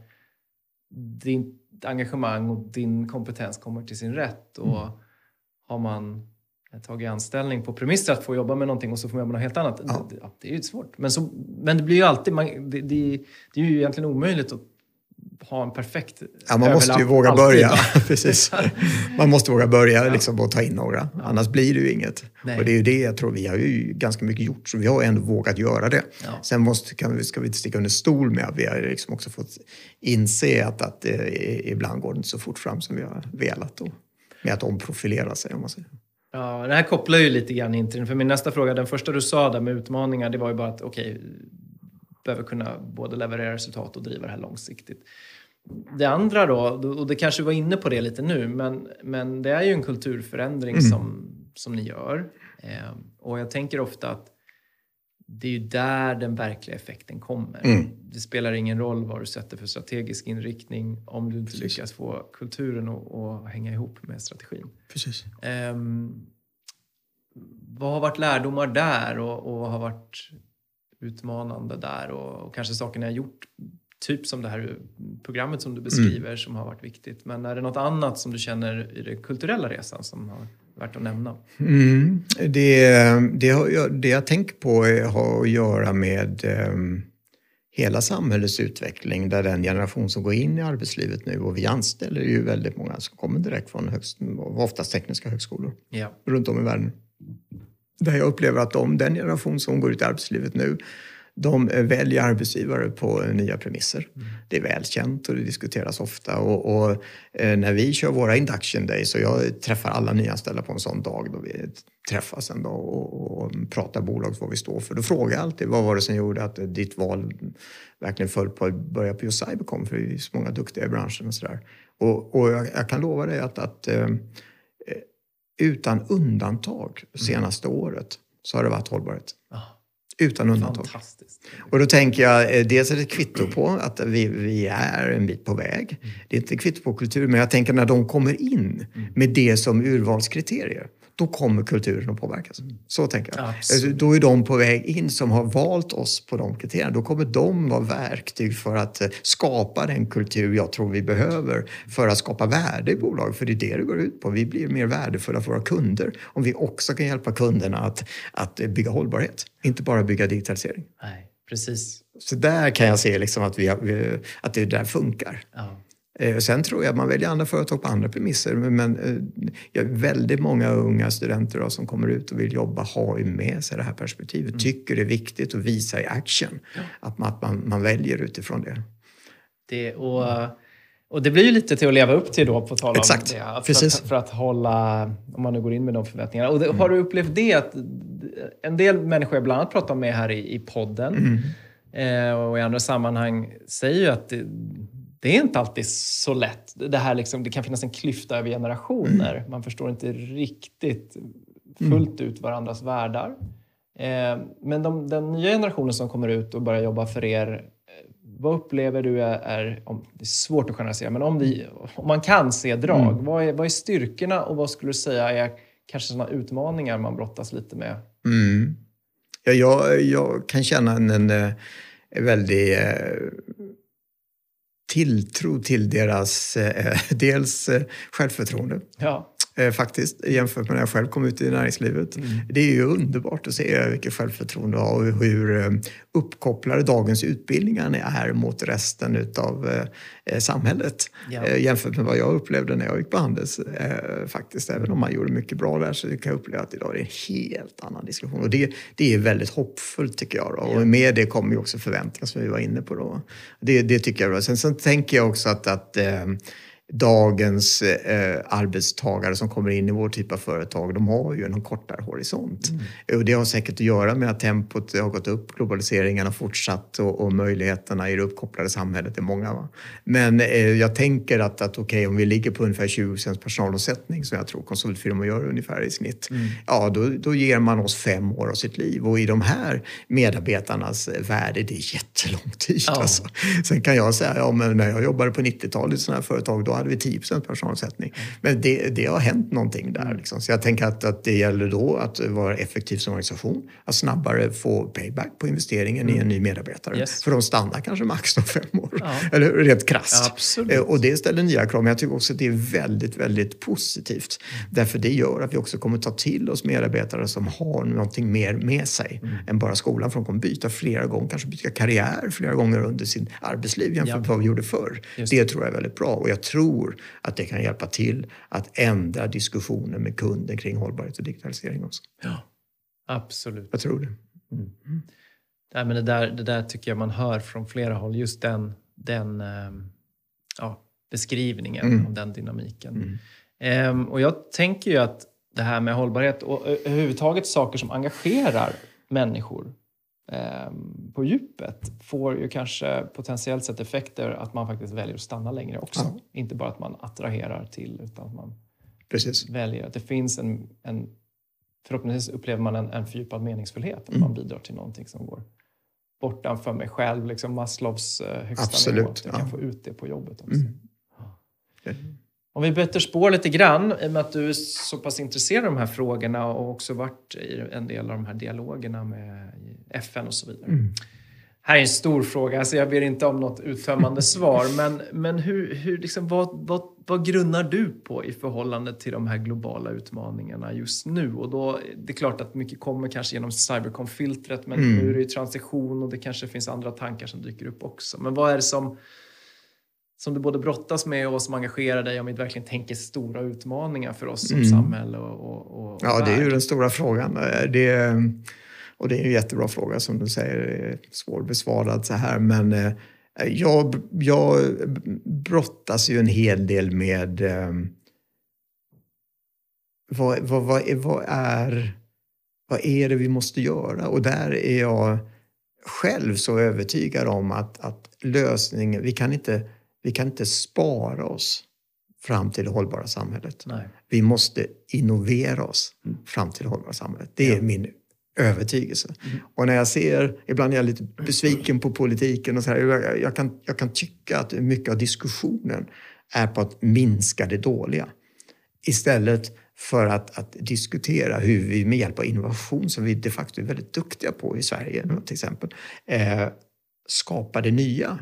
ditt engagemang och din kompetens kommer till sin rätt. Och mm. Har man tagit anställning på premisser att få jobba med någonting och så får man jobba något helt annat. Ja. Det, det, är ju svårt. Men, så, men det blir ju alltid, man, det, det, det, är ju egentligen omöjligt att ha en perfekt Ja, man måste ju våga alltid. börja. Precis. Man måste våga börja liksom, och ta in några. Ja. Annars blir det ju inget. Nej. Och det är ju det jag tror vi har ju ganska mycket gjort. Så vi har ändå vågat göra det. Ja. Sen måste, kan vi, ska vi inte sticka under stol med att vi har liksom också fått inse att, att eh, ibland går det inte så fort fram som vi har velat. Då, med att omprofilera sig om man säger. Ja, det här kopplar ju lite grann in till För min nästa fråga, den första du sa där med utmaningar, det var ju bara att okej, okay, behöver kunna både leverera resultat och driva det här långsiktigt. Det andra då, och det kanske var inne på det lite nu, men, men det är ju en kulturförändring mm. som, som ni gör. Eh, och jag tänker ofta att det är ju där den verkliga effekten kommer. Mm. Det spelar ingen roll vad du sätter för strategisk inriktning om du inte Precis. lyckas få kulturen att, hänga ihop med strategin. Precis. Um, vad har varit lärdomar där och, och har varit utmanande där och, och, kanske saker ni har gjort, typ som det här programmet som du beskriver mm. som har varit viktigt. Men är det något annat som du känner i den kulturella resan som har värt att nämna? Mm. Det, det, det jag tänker på har att göra med um, hela samhällets utveckling där den generation som går in i arbetslivet nu och vi anställer ju väldigt många som kommer direkt från högst, oftast tekniska högskolor ja. runt om i världen. Där jag upplever att de, den generation som går ut i arbetslivet nu de väljer arbetsgivare på nya premisser. Mm. Det är välkänt och det diskuteras ofta. Och, och eh, när vi kör våra induction days, och jag träffar alla nyanställda på en sån dag då vi träffas en dag och, och pratar bolags vad vi står för. Då frågar jag alltid vad var det som gjorde att ditt val verkligen föll på att börja på just Cybercom? För det är så många duktiga i branschen och sådär. Och, och jag, jag, kan lova dig att, att eh, utan undantag senaste mm. året så har det varit hållbarhet. Utan undantag. Och då tänker jag, eh, dels är det ett kvitto på att vi, vi är en bit på väg. Mm. Det är inte kvitto på kultur, men jag tänker när de kommer in mm. med det som urvalskriterier då kommer kulturen att påverkas. Mm. Så tänker jag. Absolut. Då är de på väg in som har valt oss på de kriterierna. Då kommer de vara verktyg för att eh, skapa den kultur jag tror vi behöver för att skapa värde i bolaget. För det är det det går ut på. Vi blir mer värdefulla för våra kunder om vi också kan hjälpa kunderna att, att bygga hållbarhet. Inte bara bygga digitalisering. Nej, precis. Så där kan jag se liksom att, vi, att det där funkar. Ja. Eh, sen tror jag att man väljer andra företag på andra premisser. Men eh, väldigt många unga studenter som kommer ut och vill jobba har ju med sig det här perspektivet. Mm. Tycker det är viktigt att visa i action ja. att, man, att man, man, väljer utifrån det. det och, och det blir ju lite till att leva upp till då, på tal om Exakt. det. För, Precis. Att, för att hålla, om man nu går in med de förväntningarna. Och det, mm. Har du upplevt det? Att en del människor jag bland annat pratar med här i, i podden mm. eh, och i andra sammanhang säger ju att det, det är inte alltid så lätt. Det, här liksom, det kan finnas en klyfta över generationer. Mm. Man förstår inte riktigt fullt mm. ut varandras världar. Eh, men de, den nya generationen som kommer ut och börjar jobba för er, eh, vad upplever du är, är om, det är svårt att generalisera, men om, vi, om man kan se drag, mm. vad, är, vad är styrkorna och vad skulle du säga är kanske sådana utmaningar man brottas lite med? Mm. Ja, jag, jag kan känna en, en, en väldig eh, tilltro till deras eh, dels eh, självförtroende. Ja. Eh, faktiskt, jämfört med när jag själv kom ut i näringslivet. Mm. Det är ju underbart att se vilket självförtroende jag har och hur eh, uppkopplade dagens utbildningar är mot resten utav eh, samhället. Ja. Eh, jämfört med vad jag upplevde när jag gick på Handels. Eh, faktiskt, även om man gjorde mycket bra där så kan jag uppleva att idag är det en helt annan diskussion. Och det, det är väldigt hoppfullt tycker jag. Då. Och med det kommer ju också förväntningar som vi var inne på. Då. Det, det tycker jag. Då. Sen, sen tänker jag också att, att eh, dagens eh, arbetstagare som kommer in i vår typ av företag, de har ju en kortare horisont. Mm. Och det har säkert att göra med att tempot har gått upp, globaliseringen har fortsatt och, och möjligheterna i det uppkopplade samhället är många. Va? Men eh, jag tänker att, att okej, okay, om vi ligger på ungefär 20 personalomsättning som jag tror konsultfirmor gör ungefär i snitt, mm. ja då, då ger man oss fem år av sitt liv. Och i de här medarbetarnas värde, det är jättelång tid. Ja. Alltså. Sen kan jag säga, ja, men när jag jobbade på 90-talet i sådana här företag, då hade vi 10 personalomsättning. Men det, det har hänt någonting där. Liksom. Så jag tänker att, att det gäller då att vara effektiv som organisation. Att snabbare få payback på investeringen mm. i en ny medarbetare. Yes. För de stannar kanske max de fem år. Ja. Eller rent krasst. Ja, och det ställer nya krav. Men jag tycker också att det är väldigt, väldigt positivt. Mm. Därför det gör att vi också kommer ta till oss medarbetare som har någonting mer med sig mm. än bara skolan. För de kommer byta flera gånger, kanske byta karriär flera gånger under sin arbetsliv jämfört med vad vi gjorde förr. Det. det tror jag är väldigt bra. Och jag tror tror att det kan hjälpa till att ändra diskussionen med kunden kring hållbarhet och digitalisering också. Ja, absolut. Jag tror det. Mm. Nej, men det, där, det där tycker jag man hör från flera håll. Just den, den ehm, ja, beskrivningen mm. och den dynamiken. Mm. Um, och jag tänker ju att det här med hållbarhet och överhuvudtaget saker som engagerar människor på djupet får ju kanske potentiellt sett effekter att man faktiskt väljer att stanna längre också. Ja. Inte bara att man attraherar till utan att man Precis. väljer. Att det finns en, en förhoppningsvis upplever man en, en fördjupad meningsfullhet. Att mm. man bidrar till någonting som går bortanför mig själv. Liksom Maslows eh, högsta Absolut, nivå. Att jag ja. kan få ut det på jobbet också. Mm. Ja. Om vi byter spår lite grann, i och med att du är så pass intresserad av de här frågorna och också varit i en del av de här dialogerna med FN och så vidare. Mm. Här är en stor fråga, alltså jag ber inte om något uttömmande svar, men, men hur, hur liksom, vad, vad, vad grunnar du på i förhållande till de här globala utmaningarna just nu? Och då, det är klart att mycket kommer kanske genom cybercom-filtret, men mm. nu är det ju transition och det kanske finns andra tankar som dyker upp också. Men vad är det som som du både brottas med och som engagerar dig om vi verkligen tänker stora utmaningar för oss som mm. samhälle och, och, och Ja, värld. det är ju den stora frågan. Det, och det är en jättebra fråga som du säger, svårbesvarad så här. Men eh, jag, jag brottas ju en hel del med eh, vad, vad, vad, vad, är, vad är det vi måste göra? Och där är jag själv så övertygad om att, att lösningen, vi kan inte vi kan inte spara oss fram till det hållbara samhället. Nej. Vi måste innovera oss mm. fram till det hållbara samhället. Det är ja. min övertygelse. Mm. Och när jag ser, ibland är jag lite besviken på politiken och så här, jag, jag, kan, jag kan tycka att mycket av diskussionen är på att minska det dåliga. Istället för att, att diskutera hur vi med hjälp av innovation, som vi de facto är väldigt duktiga på i Sverige till exempel, eh, skapar det nya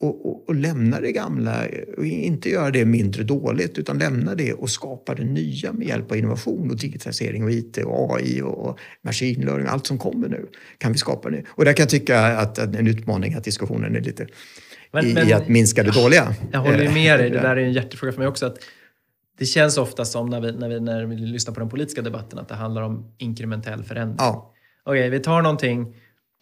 och, och, och, lämna det gamla och inte göra det mindre dåligt utan lämna det och skapa det nya med hjälp av innovation och digitalisering och IT och AI och machine learning. Allt som kommer nu kan vi skapa nu. Och där kan jag tycka att en utmaning att diskussionen är lite men, i, men, i att minska det dåliga. Jag håller med dig. Det där är en hjärtefråga för mig också. Att det känns ofta som när vi, när, vi, när vi lyssnar på den politiska debatten att det handlar om inkrementell förändring. Ja. Okej, okay, vi tar någonting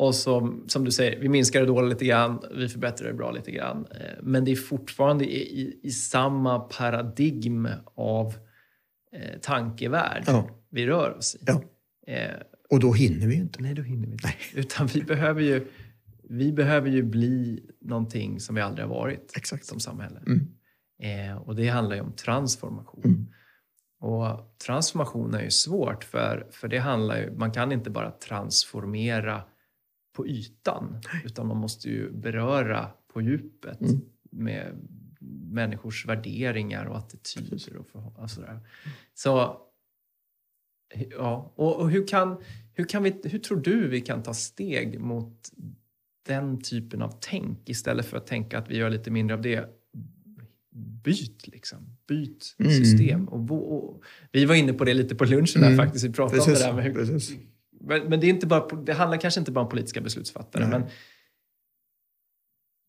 och så, som du säger, vi minskar det dåligt lite grann, vi förbättrar det bra lite grann. Eh, men det är fortfarande i, i samma paradigm av eh, tankevärld ja. vi rör oss i. Ja. Eh, och då hinner vi ju inte. Nej, då hinner vi inte. Nej. Utan vi behöver, ju, vi behöver ju bli någonting som vi aldrig har varit Exakt. som samhälle. Mm. Eh, och det handlar ju om transformation. Mm. Och transformation är ju svårt för, för det handlar ju, man kan inte bara transformera på ytan utan man måste ju beröra på djupet mm. med människors värderingar och attityder. Och för, alltså där. Så, ja. Och, och, hur, kan, hur, kan vi, hur tror du vi kan ta steg mot den typen av tänk istället för att tänka att vi gör lite mindre av det? Byt liksom. Byt mm. system. Och, och, vi var inne på det lite på lunchen där mm. faktiskt. Vi pratade Precis. om det där med hur, men det, är inte bara, det handlar kanske inte bara om politiska beslutsfattare. Men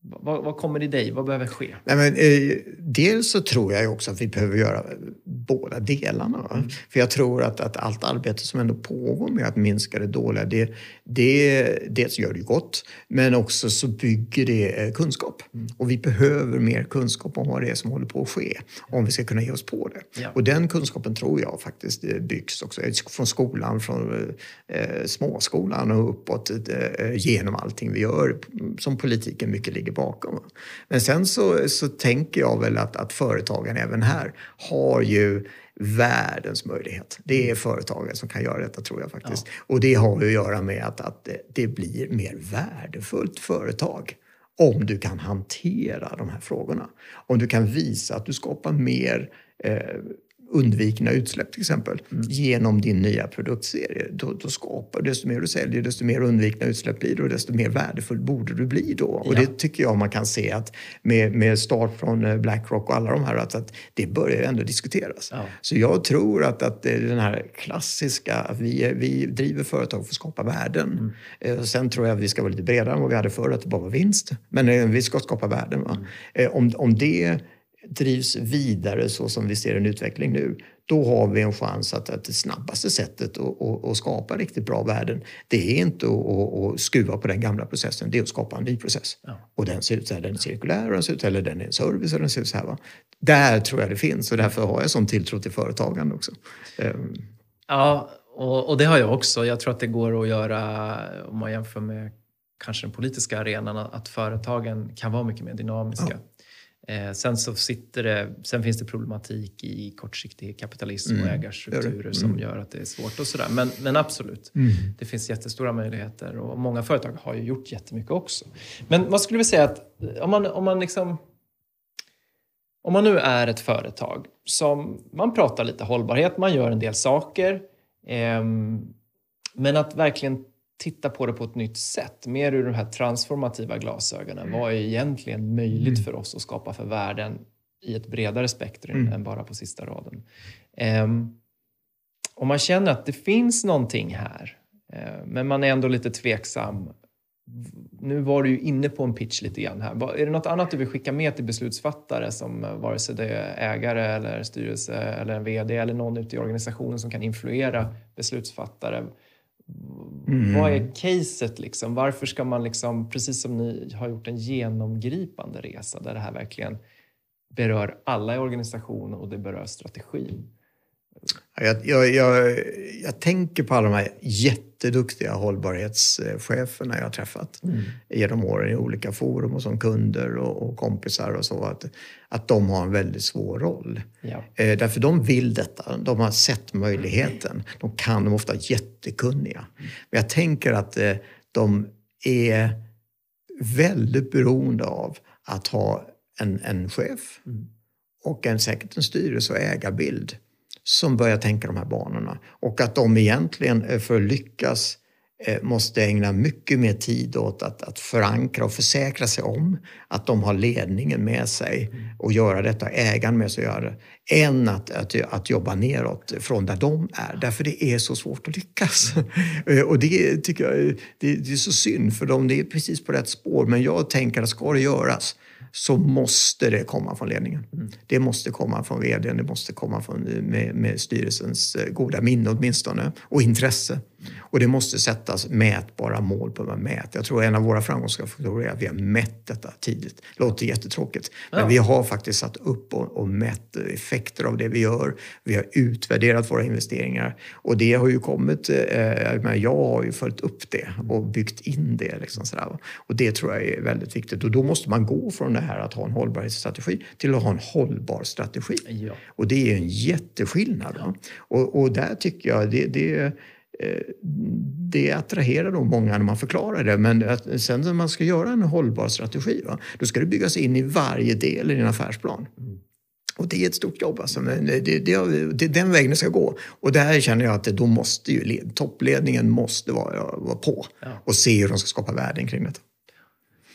vad, vad, kommer i dig? Vad behöver ske? Nej, men, eh, dels så tror jag också att vi behöver göra båda delarna. Mm. För jag tror att, att allt arbete som ändå pågår med att minska det dåliga, det, det, dels gör det gott, men också så bygger det eh, kunskap. Mm. Och vi behöver mer kunskap om vad det är som håller på att ske, om vi ska kunna ge oss på det. Ja. Och den kunskapen tror jag faktiskt eh, byggs också från skolan, från eh, småskolan och uppåt eh, genom allting vi gör som politiken mycket ligger bakom. Men sen så, så tänker jag väl att, att företagen även här har ju världens möjlighet. Det är företagen som kan göra detta tror jag faktiskt. Ja. Och det har att göra med att, att det blir mer värdefullt företag om du kan hantera de här frågorna. Om du kan visa att du skapar mer eh, undvikna utsläpp till exempel mm. genom din nya produktserie. Då, då skapar desto mer du säljer, desto mer undvikna utsläpp blir det och desto mer värdefull borde du bli då. Ja. Och det tycker jag man kan se att med, med start från eh, Blackrock och alla de här att, att det börjar ändå diskuteras. Ja. Så jag tror att, att den här klassiska, att vi, vi driver företag för att skapa värden. Mm. Eh, och sen tror jag att vi ska vara lite bredare än vad vi hade förr, att det bara var vinst. Men eh, vi ska skapa värden. Mm. Om, om det drivs vidare så som vi ser en utveckling nu, då har vi en chans att, att det snabbaste sättet att, att, att skapa riktigt bra värden, det är inte att, att, skruva på den gamla processen, det är att skapa en ny process. Ja. Och den ser ut så här, den är cirkulär, den ser ut, eller den är en service, den ser ut så här. Va? Där tror jag det finns och därför har jag sån tilltro till företagande också. Ehm. Ja, och, och, det har jag också. Jag tror att det går att göra, om man jämför med kanske den politiska arenan, att företagen kan vara mycket mer dynamiska. Ja. Eh, sen, så sitter det, sen finns det problematik i kortsiktig kapitalism mm. och ägarstrukturer mm. som gör att det är svårt och sådär. Men, men absolut, mm. det finns jättestora möjligheter och många företag har ju gjort jättemycket också. Men vad skulle vi säga att om man, om man liksom om man nu är ett företag som man pratar lite hållbarhet, man gör en del saker, eh, men att verkligen titta på det på ett nytt sätt, mer ur de här transformativa glasögonen. Vad är egentligen möjligt mm. för oss att skapa för värden i ett bredare spektrum mm. än bara på sista raden? Um, om man känner att det finns någonting här, uh, men man är ändå lite tveksam. Nu var du ju inne på en pitch lite grann här. Är det något annat du vill skicka med till beslutsfattare som uh, vare sig det är ägare eller styrelse eller en VD eller någon ute i organisationen som kan influera beslutsfattare? Mm. Vad är caset liksom? Varför ska man liksom, precis som ni har gjort en genomgripande resa där det här verkligen berör alla i organisationen och det berör strategin. Jag, jag, jag, jag, tänker på alla de här jätteduktiga hållbarhetscheferna jag har träffat mm. genom åren i olika forum och som kunder och, och, kompisar och så. Att, att de har en väldigt svår roll. Ja. Eh, därför de vill detta. De har sett möjligheten. De kan, de är ofta jättekunniga. Men jag tänker att eh, de är väldigt beroende av att ha en, en chef mm. och en, säkert en styrelse och ägarbild som börjar tänka de här banorna. Och att de egentligen eh, för att lyckas eh, måste ägna mycket mer tid åt att, att förankra och försäkra sig om att de har ledningen med sig och göra detta, ägaren med sig och göra det, än att, att, att jobba neråt från där de är. Därför det är så svårt att lyckas. Eh, och det tycker jag det, det är så synd för de det är precis på rätt spår. Men jag tänker att ska det göras så måste det komma från ledningen. Mm. Det måste komma från vdn, det måste komma från, med, med styrelsens eh, goda minne åtminstone och intresse. Och det måste sättas mätbara mål på vad man mäter. Jag tror en av våra framgångsfaktorer är att vi har mätt detta tidigt. Det låter jättetråkigt, ja. men vi har faktiskt satt upp och, och mätt effekter av det vi gör. Vi har utvärderat våra investeringar och det har ju kommit, eh, jag har ju följt upp det och byggt in det. Liksom sådär. Och det tror jag är väldigt viktigt och då måste man gå från det här att ha en hållbarhetsstrategi till att ha en hållbar strategi. Ja. Och det är en jätteskillnad. Ja. Och, och där tycker jag det, det det attraherar nog många när man förklarar det. Men att sen när man ska göra en hållbar strategi, va, då ska det byggas in i varje del i din affärsplan. Mm. Och det är ett stort jobb. Alltså. Men det, det, det, är den vägen det ska gå. Och där känner jag att då måste ju toppledningen måste vara, vara på ja. och se hur de ska skapa värden kring detta.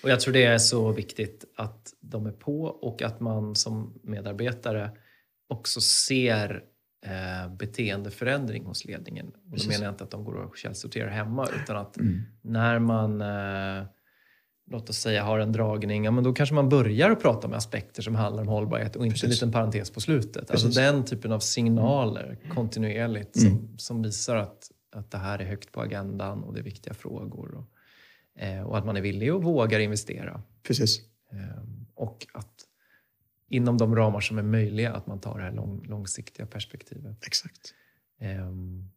Och jag tror det är så viktigt att de är på och att man som medarbetare också ser eh, beteendeförändring hos ledningen. Och då menar jag inte att de går och källsorterar hemma utan att mm. när man eh, låt oss säga har en dragning, ja, men då kanske man börjar att prata med aspekter som handlar om hållbarhet och inte Precis. en liten parentes på slutet. Alltså den typen av signaler kontinuerligt mm. Som, som, visar att, att det här är högt på agendan och det är viktiga frågor. Och, eh, och att man är villig och vågar investera. Precis. Eh, och att inom de ramar som är möjliga, att man tar det här lång, långsiktiga perspektivet. Exakt. Um,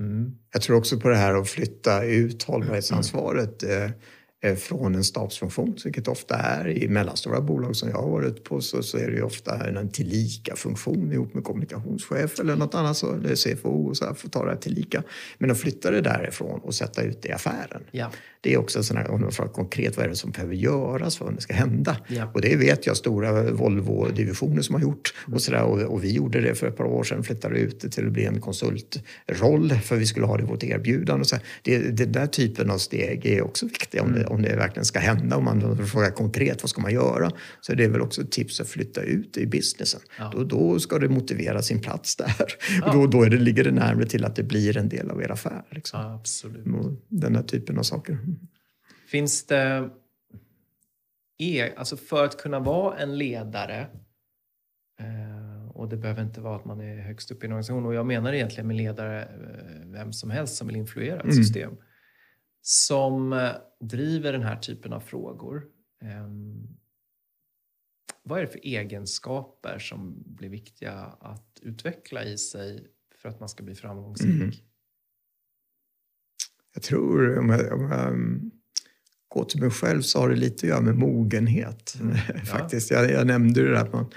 mm. Jag tror också på det här att flytta ut hållbarhetsansvaret. Mm. Eh, från en stabsfunktion, vilket ofta är i mellanstora bolag som jag har varit på, så, så är det ju ofta en tillika-funktion ihop med kommunikationschef eller något annat, så, eller CFO, och så här, får ta det här tillika. Men att flytta det därifrån och sätta ut det i affären, ja. det är också en sån här, om man frågar konkret, vad är det som behöver göras för att det ska hända? Ja. Och det vet jag stora Volvo-divisioner som har gjort. Mm. Och, så där, och, och, vi gjorde det för ett par år sedan, flyttade ut det till att bli en konsultroll för vi skulle ha det i vårt erbjudande. Och så här. Det, den där typen av steg är också viktiga om det, om det verkligen ska hända. Om man frågar konkret vad ska man göra så är det väl också ett tips att flytta ut i businessen. Ja. Då, då ska det motivera sin plats där. Ja. Och då, då är det, ligger det närmare till att det blir en del av er affär. Liksom. Ja, absolut. Den här typen av saker. Finns det... E, alltså för att kunna vara en ledare eh, och det behöver inte vara att man är högst upp i en organisation. Och jag menar egentligen med ledare eh, vem som helst som vill influera ett mm. system som eh, driver den här typen av frågor. Ehm, vad är det för egenskaper som blir viktiga att utveckla i sig för att man ska bli framgångsrik? Mm. Jag tror, om jag, om jag um, går till mig själv så har det lite att göra med mogenhet. Mm. Faktiskt. Jag, jag nämnde det där att man,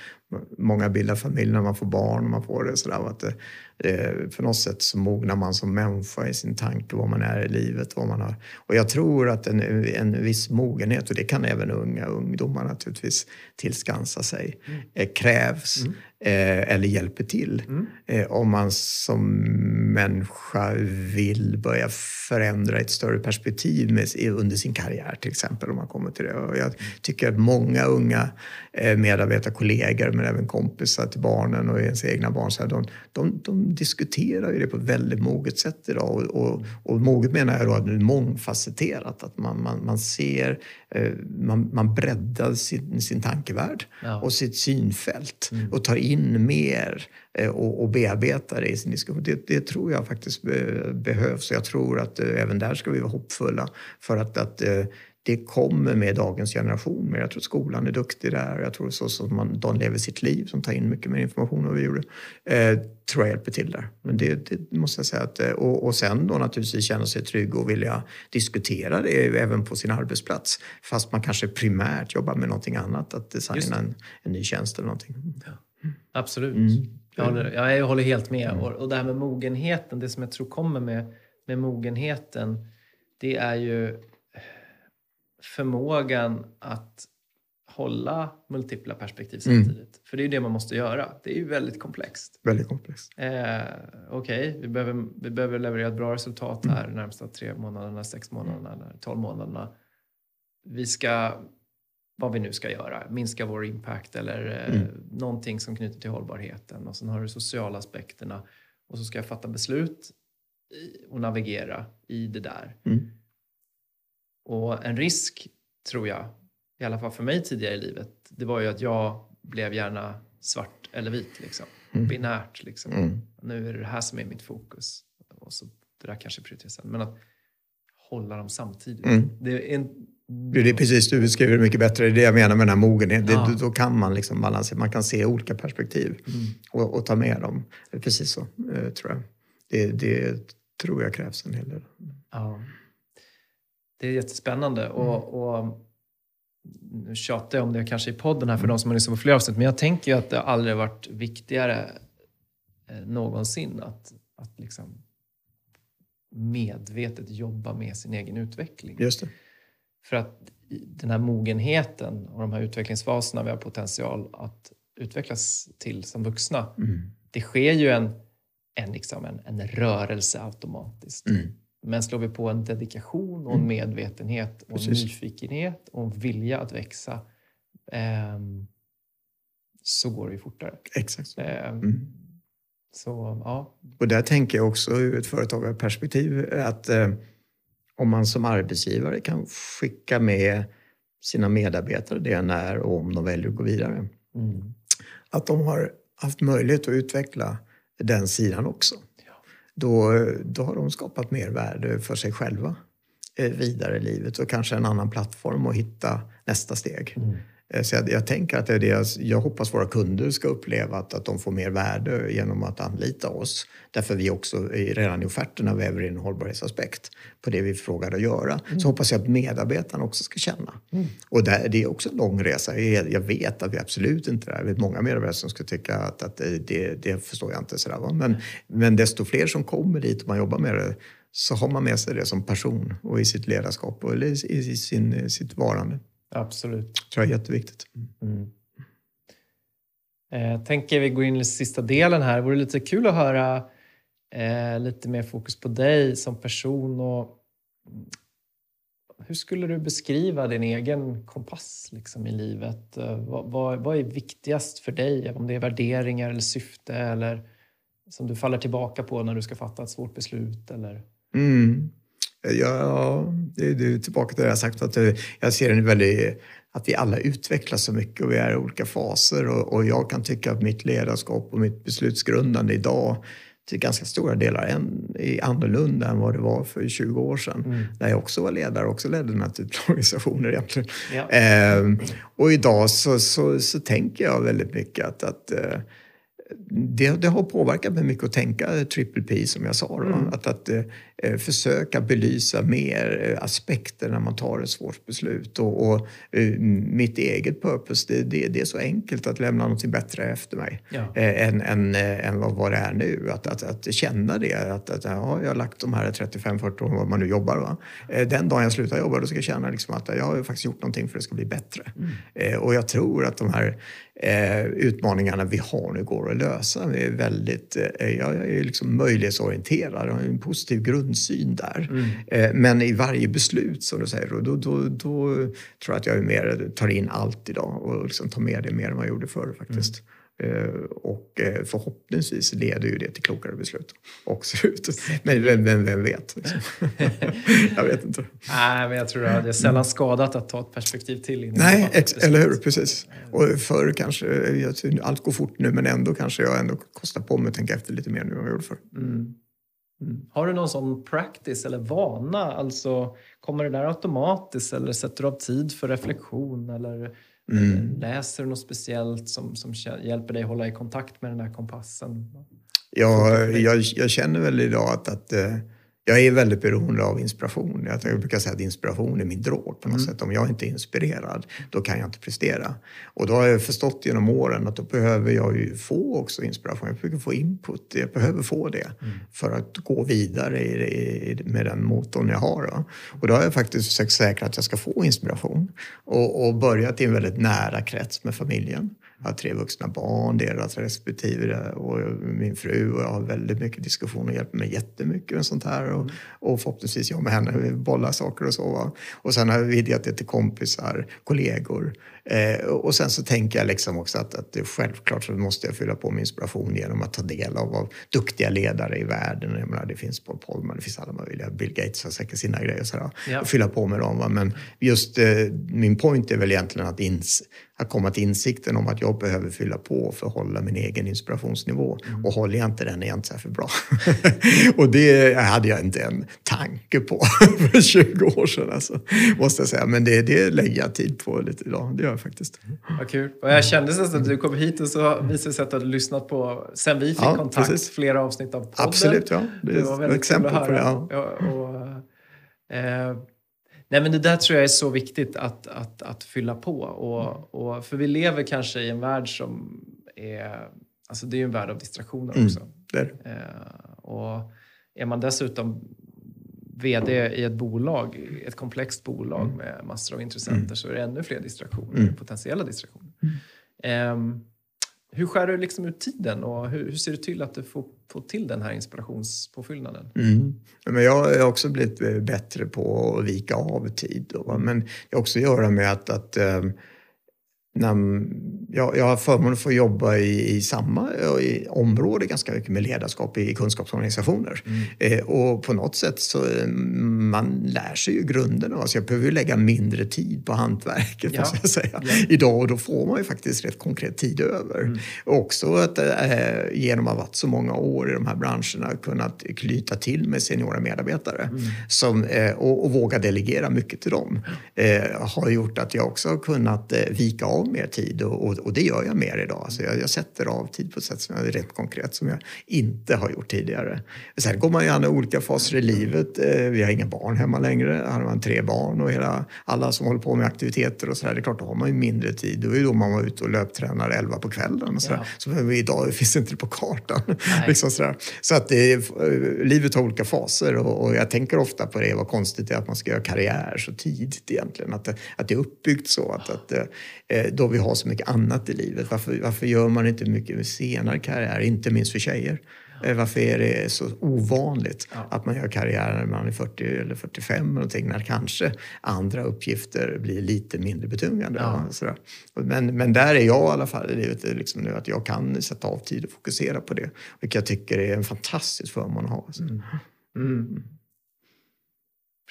många bildar familj när man får barn och man får det sådär. Att det, det, för något sätt så mognar man som människa i sin tanke, vad man är i livet. Vad man har. Och jag tror att en, en viss mogenhet, och det kan även unga ungdomar naturligtvis tillskansa sig, mm. eh, krävs. Mm. Eh, eller hjälper till. Mm. Eh, om man som människa vill börja förändra ett större perspektiv med, under sin karriär till exempel. Om man kommer till det. Och jag tycker att många unga eh, medarbetarkollegor men även kompisar till barnen och ens egna barn, så här, de, de, de, diskuterar ju det på ett väldigt moget sätt idag. Och, och, och moget menar jag då att det är mångfacetterat. Att man, man, man ser, eh, man, man breddar sin, sin tankevärld ja. och sitt synfält mm. och tar in mer eh, och, och bearbetar det i sin diskussion. Det, det tror jag faktiskt behövs. Jag tror att eh, även där ska vi vara hoppfulla för att, att eh, det kommer med dagens generation. Men jag tror skolan är duktig där. Jag tror så som man, de lever sitt liv, som tar in mycket mer information än vi gjorde, eh, tror jag hjälper till där. Men det, det måste jag säga. Att, eh, och, och sen då naturligtvis känna sig trygg och vilja diskutera det även på sin arbetsplats. Fast man kanske primärt jobbar med någonting annat, att designa en, en ny tjänst eller någonting. Ja. Absolut. Mm. Jag, håller, jag håller helt med. Mm. Och, och det här med mogenheten, det som jag tror kommer med, med mogenheten, det är ju förmågan att hålla multipla perspektiv mm. samtidigt. Mm. För det är ju det man måste göra. Det är ju väldigt komplext. Väldigt komplext. Eh, Okej, okay. vi, behöver, vi behöver leverera ett bra resultat här mm. närmsta tre månaderna, sex månaderna eller tolv månaderna. Vi ska, vad vi nu ska göra, minska vår impact eller eh, mm. någonting som knyter till hållbarheten. Och sen har du sociala aspekterna och så ska jag fatta beslut och navigera i det där. Mm. Och en risk, tror jag, i alla fall för mig tidigare i livet, det var ju att jag blev gärna svart eller vit. Liksom. Mm. Binärt. Liksom. Mm. Nu är det det här som är mitt fokus. Och så, det där kanske prioriteras sen. Men att hålla dem samtidigt. Mm. Det, är en, det är precis, du beskriver det mycket bättre. Det är det jag menar med den här mogenheten. Ja. Då kan man liksom balansera. Man kan se olika perspektiv mm. och, och, ta med dem. Precis så, eh, tror jag. Det, det tror jag krävs en hel del. Ja. Det är jättespännande. Mm. Och, och nu tjatar jag om det kanske i podden här för de som har lyssnat på flera avsnitt, men jag tänker ju att det aldrig varit viktigare eh, någonsin att, att liksom medvetet jobba med sin egen utveckling. Just det. För att den här mogenheten och de här utvecklingsfaserna vi har potential att utvecklas till som vuxna, mm. det sker ju en, en, liksom en, en rörelse automatiskt. Mm. Men slår vi på en dedikation och en mm. medvetenhet och en nyfikenhet och en vilja att växa eh, så går det ju fortare. Exakt. Eh, mm. Så, ja. Och där tänker jag också ur ett företagarperspektiv att eh, om man som arbetsgivare kan skicka med sina medarbetare det när och om de väljer att gå vidare. Mm. Att de har haft möjlighet att utveckla den sidan också då, då har de skapat mer värde för sig själva eh, vidare i livet och kanske en annan plattform att hitta nästa steg. Mm. Eh, så jag, jag, tänker att det är det jag, hoppas våra kunder ska uppleva, att, att de får mer värde genom att anlita oss. Därför vi också redan i offerterna väver in en hållbarhetsaspekt på det vi frågar att göra. Mm. Så hoppas jag att medarbetarna också ska känna. Mm. Och där, det är också en lång resa. Jag, jag vet att vi absolut inte är där. Många medarbetare som skulle tycka att, att det, det förstår jag inte. Sådär, va? Men, men desto fler som kommer dit och man jobbar med det så har man med sig det som person och i sitt ledarskap och i, i sin, sitt varande. Absolut. Det tror jag är jätteviktigt. Mm. Eh, tänker vi går in i sista delen här. Det vore lite kul att höra eh, lite mer fokus på dig som person. Och hur skulle du beskriva din egen kompass liksom, i livet? Eh, vad, vad, vad, är viktigast för dig? Om det är värderingar eller syfte eller som du faller tillbaka på när du ska fatta ett svårt beslut? Eller? Mm. Ja, det är tillbaka till det jag sagt. Att eh, jag ser en väldigt, att vi alla utvecklas så mycket och vi är i olika faser. Och, och jag kan tycka att mitt ledarskap och mitt beslutsgrundande idag till ganska stora delar är annorlunda än vad det var för 20 år sedan. Mm. När jag också var ledare och också ledde den här typen av organisationer egentligen. Ja. Ehm, och idag så, så, så, tänker jag väldigt mycket att, att eh, det, det, har påverkat mig mycket att tänka triple P som jag sa. Mm. Att, att eh, försöka belysa mer eh, aspekter när man tar ett svårt beslut. Och, och eh, mitt eget purpose, det, det, det, är så enkelt att lämna något bättre efter mig ja. eh, än, än, eh, än vad, vad det är nu. Att, att, att känna det, att, att ja, jag har lagt de här 35-40 åren, vad man nu jobbar. Va? Eh, den dagen jag slutar jobba, då ska jag känna liksom att jag har faktiskt gjort någonting för att det ska bli bättre. Mm. och jag tror att de här eh, utmaningarna vi har nu går att lösa. Vi är väldigt, eh, jag är liksom möjlighetsorienterad och har en positiv grundsyn där. Mm. Eh, men i varje beslut, som du säger, då, då, då, då, tror jag att jag mer tar in allt idag och liksom tar med det mer än vad jag gjorde förr faktiskt. Mm. Eh, och eh, förhoppningsvis leder ju det till klokare beslut också. Men vem, vem, vem vet? Liksom. jag vet inte. Nej, men jag tror att det är sällan skadat att ta ett perspektiv till. Nej, ex, eller hur? Precis. Och förr kanske, allt går fort nu men ändå kanske jag ändå kostar på mig att tänka efter lite mer nu än vad jag gjorde förr. Mm. Mm. Har du någon sån practice eller vana? Alltså, kommer det där automatiskt eller sätter du av tid för reflektion? Eller Mm. Läser du något speciellt som, som hjälper dig hålla i kontakt med den här kompassen? Ja, jag, jag känner väl idag att, att eh, jag är väldigt beroende av inspiration. Jag brukar säga att inspiration är min drog på något mm. sätt. Om jag inte är inspirerad, då kan jag inte prestera. Och då har jag förstått genom åren att då behöver jag ju få också inspiration. Jag behöver få input. Jag behöver få det mm. för att gå vidare i, i, med den motorn jag har. Då. Och då har jag faktiskt försökt säkra att jag ska få inspiration och, och börjat i en väldigt nära krets med familjen. Jag har tre vuxna barn, deras respektive och min fru och jag har väldigt mycket diskussion och hjälper mig jättemycket med sånt här. Och, och förhoppningsvis jag med henne, vi bollar saker och så. Va? Och sen har jag vidgat det till kompisar, kollegor. Eh, och sen så tänker jag liksom också att, att självklart så måste jag fylla på med inspiration genom att ta del av, av duktiga ledare i världen. Jag menar, det finns Paul Polman, det finns alla möjliga. Bill Gates har säkert sina grejer. Så ja. och fylla på med dem. Va? Men just eh, min point är väl egentligen att ins att komma till insikten om att jag behöver fylla på för att hålla min egen inspirationsnivå. Mm. Och håller jag inte den är jag inte särskilt bra. och det hade jag inte en tanke på för 20 år sedan. Alltså, måste jag säga. Men det, det lägger jag tid på lite idag. Det gör jag faktiskt. Vad kul. Och jag kände nästan att du kom hit och så visade det sig att du hade lyssnat på, sen vi fick ja, kontakt, precis. flera avsnitt av podden. Absolut, ja. Det, det var väldigt exempel på det. Ja. Och, eh, Nej, men det där tror jag är så viktigt att, att, att fylla på. Och, mm. och, för vi lever kanske i en värld som är... Alltså det är ju en värld av distraktioner mm, också. Det det. Eh, och är man dessutom VD i ett bolag, ett komplext bolag mm. med massor av intressenter mm. så är det ännu fler distraktioner, mm. potentiella distraktioner. Eh, hur skär du liksom ut tiden och hur, hur, ser du till att du får, får till den här inspirationspåfyllnaden? Mm. Men jag har också blivit eh, bättre på att vika av tid. Då, men det har också att göra med att, att um, när, jag, jag har förmånen att få jobba i, i samma i område ganska mycket med ledarskap i kunskapsorganisationer. Mm. Eh, och på något sätt så eh, man lär sig ju grunderna. Alltså jag behöver lägga mindre tid på hantverket ja. jag säga. Ja. idag och då får man ju faktiskt rätt konkret tid över. Mm. Också att eh, genom att ha varit så många år i de här branscherna kunnat knyta till med seniora medarbetare mm. som, eh, och, och, våga delegera mycket till dem eh, har gjort att jag också har kunnat eh, vika av mer tid och, och, och, det gör jag mer idag. Alltså jag, jag, sätter av tid på ett sätt som är rätt konkret som jag inte har gjort tidigare. Sen går man ju an i olika faser i livet. Eh, vi har inga barn hemma längre. Har man tre barn och hela, alla som håller på med aktiviteter och sådär, det är klart då har man ju mindre tid. Då är då man var ute och löptränar elva på kvällen och sådär. Ja. Så idag finns det inte på kartan. liksom sådär. Så att det, eh, livet har olika faser och, och, jag tänker ofta på det, vad konstigt det är att man ska göra karriär så tidigt egentligen. Att det, att det är uppbyggt så att, att Eh, då vi har så mycket annat i livet. Varför, varför gör man inte mycket senare karriär, inte minst för tjejer? Ja. Varför är det så ovanligt ja. att man gör karriär när man är 40 eller 45 eller någonting, när kanske andra uppgifter blir lite mindre betungande? Ja. Men, men där är jag i alla fall i livet liksom nu, att jag kan sätta av tid och fokusera på det. Vilket jag tycker är en fantastisk förmån att ha. Alltså. Mm. Mm.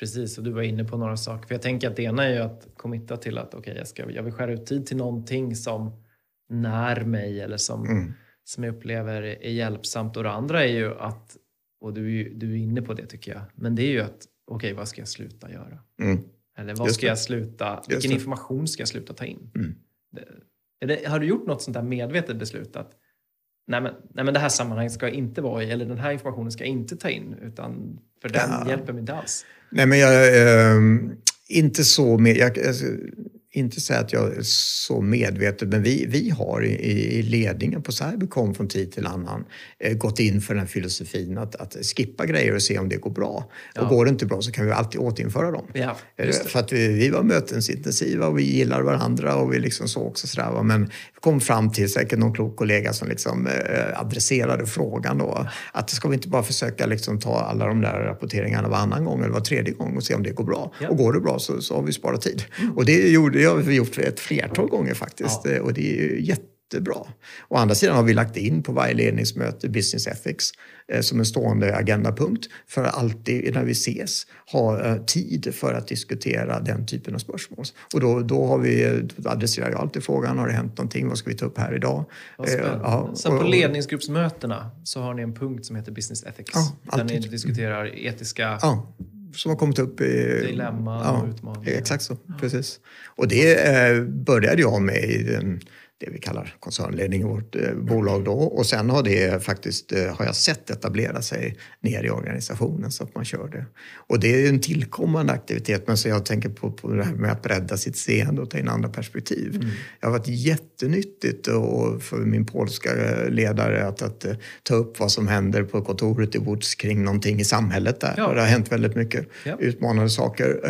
Precis, och du var inne på några saker. För jag tänker att det ena är ju att committa till att okay, jag, ska, jag vill skära ut tid till någonting som när mig eller som, mm. som jag upplever är hjälpsamt. Och det andra är ju att, och du, du är inne på det tycker jag, men det är ju att okej, okay, vad ska jag sluta göra? Mm. Eller vad ska jag sluta, vilken information ska jag sluta ta in? Mm. Det, det, har du gjort något sånt där medvetet beslut att nej men, nej men det här sammanhanget ska jag inte vara i eller den här informationen ska jag inte ta in utan för den ja. hjälper mig inte alls. Nej men jag Eh, inte så med, jag, alltså, inte säga att jag är så medveten, men vi, vi har i, i ledningen på Cybercom från tid till annan eh, gått in för den filosofin att, att skippa grejer och se om det går bra. Ja. Och går det inte bra så kan vi alltid återinföra dem. Ja, eh, för att vi, vi var mötensintensiva och vi gillar varandra och vi liksom så också sådär. Men kom fram till, säkert någon klok kollega som liksom eh, adresserade frågan då, att ska vi inte bara försöka liksom ta alla de där rapporteringarna varannan gång eller var tredje gång och se om det går bra. Ja. Och går det bra så, så har vi sparat tid. Mm. Och det gjorde det har vi gjort ett flertal gånger faktiskt ja. och det är ju jättebra. Å andra sidan har vi lagt in på varje ledningsmöte business ethics eh, som en stående agendapunkt för att alltid när vi ses ha eh, tid för att diskutera den typen av spörsmål. Och då, då har vi, då adresserar jag alltid frågan, har det hänt någonting, vad ska vi ta upp här idag? Eh, ja, så på ledningsgruppsmötena så har ni en punkt som heter business ethics ja, där ni diskuterar etiska ja som har kommit upp i... Dilemma ja, och utmaningar. Exakt så, precis. Och det eh, började jag med i den det vi kallar koncernledning i vårt eh, bolag då. Och sen har det faktiskt, eh, har jag sett etablera sig ner i organisationen så att man kör det. Och det är en tillkommande aktivitet, men så jag tänker på, på det här med att bredda sitt seende och ta in andra perspektiv. Mm. Det har varit jättenyttigt och för min polska ledare att, att, eh, ta upp vad som händer på kontoret i Woods kring någonting i samhället där. Ja. Det har hänt väldigt mycket ja. utmanande saker.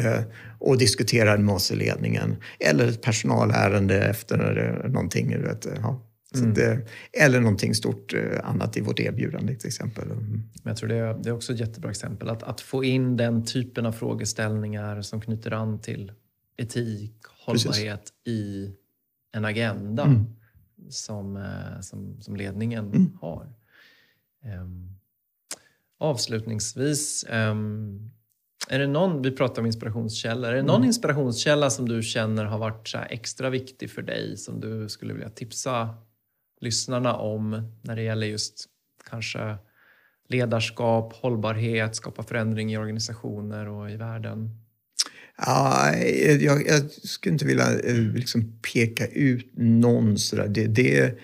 Eh, och diskuterar med oss i ledningen. Eller ett personalärende efter någonting. Vet, ja. Mm. Det, eller någonting stort eh, annat i vårt erbjudande till exempel. Mm. Jag tror det är, det är också ett jättebra exempel. Att, att få in den typen av frågeställningar som knyter an till etik, hållbarhet Precis. i en agenda mm. som, eh, som, som ledningen mm. har. Um, avslutningsvis, um, är det någon, vi pratar om inspirationskällor, är det någon mm. inspirationskälla som du känner har varit så extra viktig för dig som du skulle vilja tipsa lyssnarna om när det gäller just kanske ledarskap, hållbarhet, skapa förändring i organisationer och i världen? Ja, jag, jag skulle inte vilja eh, liksom peka ut någon sådär. Det, det,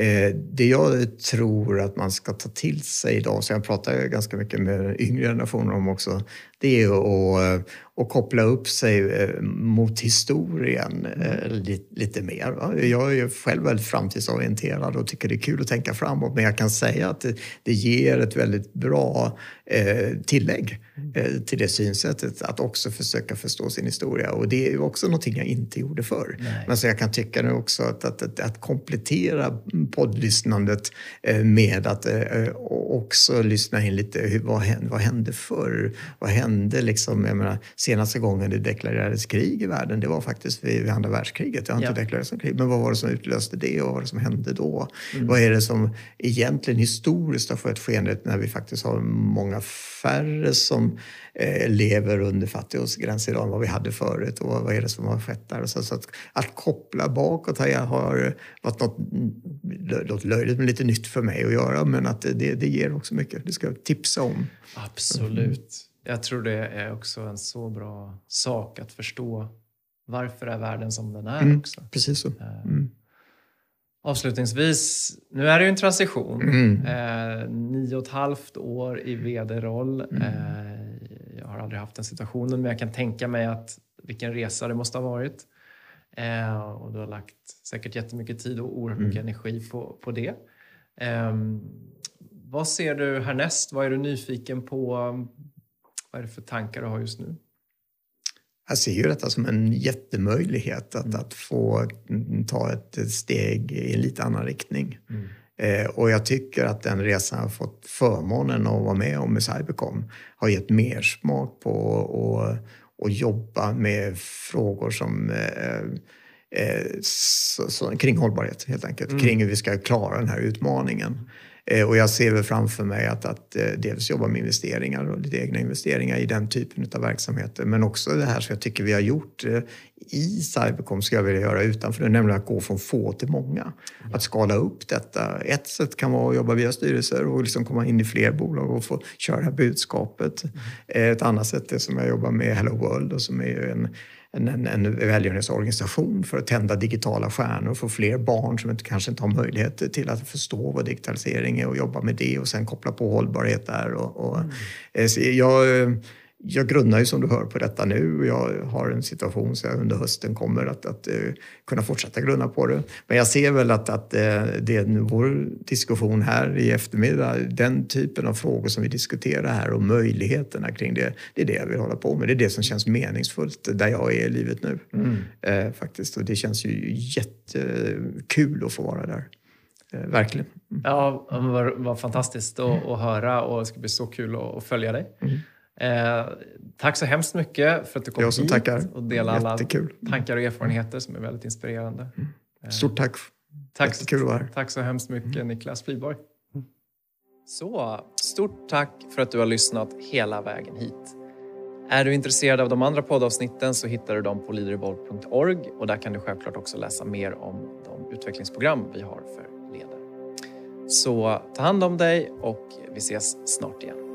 Eh, det jag tror att man ska ta till sig idag, så jag pratar ganska mycket med yngre generationer om också, det är att, eh, att koppla upp sig eh, mot historien eh, lite, mer. Jag är själv väldigt framtidsorienterad och tycker det är kul att tänka framåt, men jag kan säga att det, det ger ett väldigt bra tillägg till det synsättet, att också försöka förstå sin historia. Och det är också någonting jag inte gjorde förr. Nej. Men så jag kan tycka nu också att, att, att, att komplettera poddlyssnandet eh, med att eh, också lyssna in lite, vad, hände, vad hände förr? Vad hände liksom, jag menar, senaste gången det deklarerades krig i världen, det var faktiskt vid, vid andra världskriget. Det har inte ja. deklarerats krig, men vad var det som utlöste det och vad var det som hände då? Mm. Vad är det som egentligen historiskt har fått skeendet när vi faktiskt har många färre som eh, lever under fattigdomsgränsen idag än vad vi hade förut och vad, vad är det som har skett där? Så, så att, att, koppla bakåt har, har varit något, låter löjligt men lite nytt för mig att göra men att det, det ger också mycket. Det ska jag tipsa om. Absolut. Jag tror det är också en så bra sak att förstå varför är världen som den är mm, också. Precis så. Eh, mm. Avslutningsvis, nu är det ju en transition. Mm. Eh, nio och ett halvt år i vd-roll. Mm. Eh, jag har aldrig haft den situationen, men jag kan tänka mig att vilken resa det måste ha varit. Eh, och du har lagt säkert jättemycket tid och oerhört mycket mm. energi på, på det. Eh, vad ser du härnäst? Vad är du nyfiken på? Vad är det för tankar du har just nu? Jag ser ju detta som en jättemöjlighet att, mm. att få ta ett steg i en lite annan riktning. Mm. Eh, och jag tycker att den resan jag fått förmånen att vara med om med Cybercom har gett mer smak på att och jobba med frågor som eh, eh, så, så, kring hållbarhet helt enkelt. Mm. Kring hur vi ska klara den här utmaningen. Eh, och jag ser väl framför mig att, att eh, dels jobba med investeringar och lite egna investeringar i den typen av verksamheter. Men också det här som jag tycker vi har gjort eh, i Cybercom ska jag vilja göra utanför det, nämligen att gå från få till många. Att skala upp detta. Ett sätt kan vara att jobba via styrelser och liksom komma in i fler bolag och få köra budskapet. Mm. Ett annat sätt är som jag jobbar med Hello World och som är en en, en, en välgörenhetsorganisation för att tända digitala stjärnor och få fler barn som inte, kanske inte har möjlighet till att förstå vad digitalisering är och jobba med det och sen koppla på hållbarhet där. Och, och mm. Eh, jag, jag grunnar ju som du hör på detta nu och jag har en situation så jag under hösten kommer att, att uh, kunna fortsätta grunna på det. Men jag ser väl att, att uh, det vår diskussion här i eftermiddag, den typen av frågor som vi diskuterar här och möjligheterna kring det, det är det jag vill hålla på med. Det är det som känns meningsfullt där jag är i livet nu. Mm. Uh, faktiskt. Och det känns ju jättekul att få vara där. verkligen. Mm. Ja, vad, vad fantastiskt att, att höra och det ska bli så kul att, att följa dig. Mm. Eh, tack så hemskt mycket för att du kom hit tackar. och delade alla tankar och erfarenheter som är väldigt inspirerande. Mm. Eh, Stort tack. Tack, Jättekul att vara här. Tack så hemskt mycket mm. Niklas Friborg. Så, stort tack för att du har lyssnat hela vägen hit. Är du intresserad av de andra poddavsnitten så hittar du dem på leaderevolve.org och där kan du självklart också läsa mer om de utvecklingsprogram vi har för ledare. Så ta hand om dig och vi ses snart igen.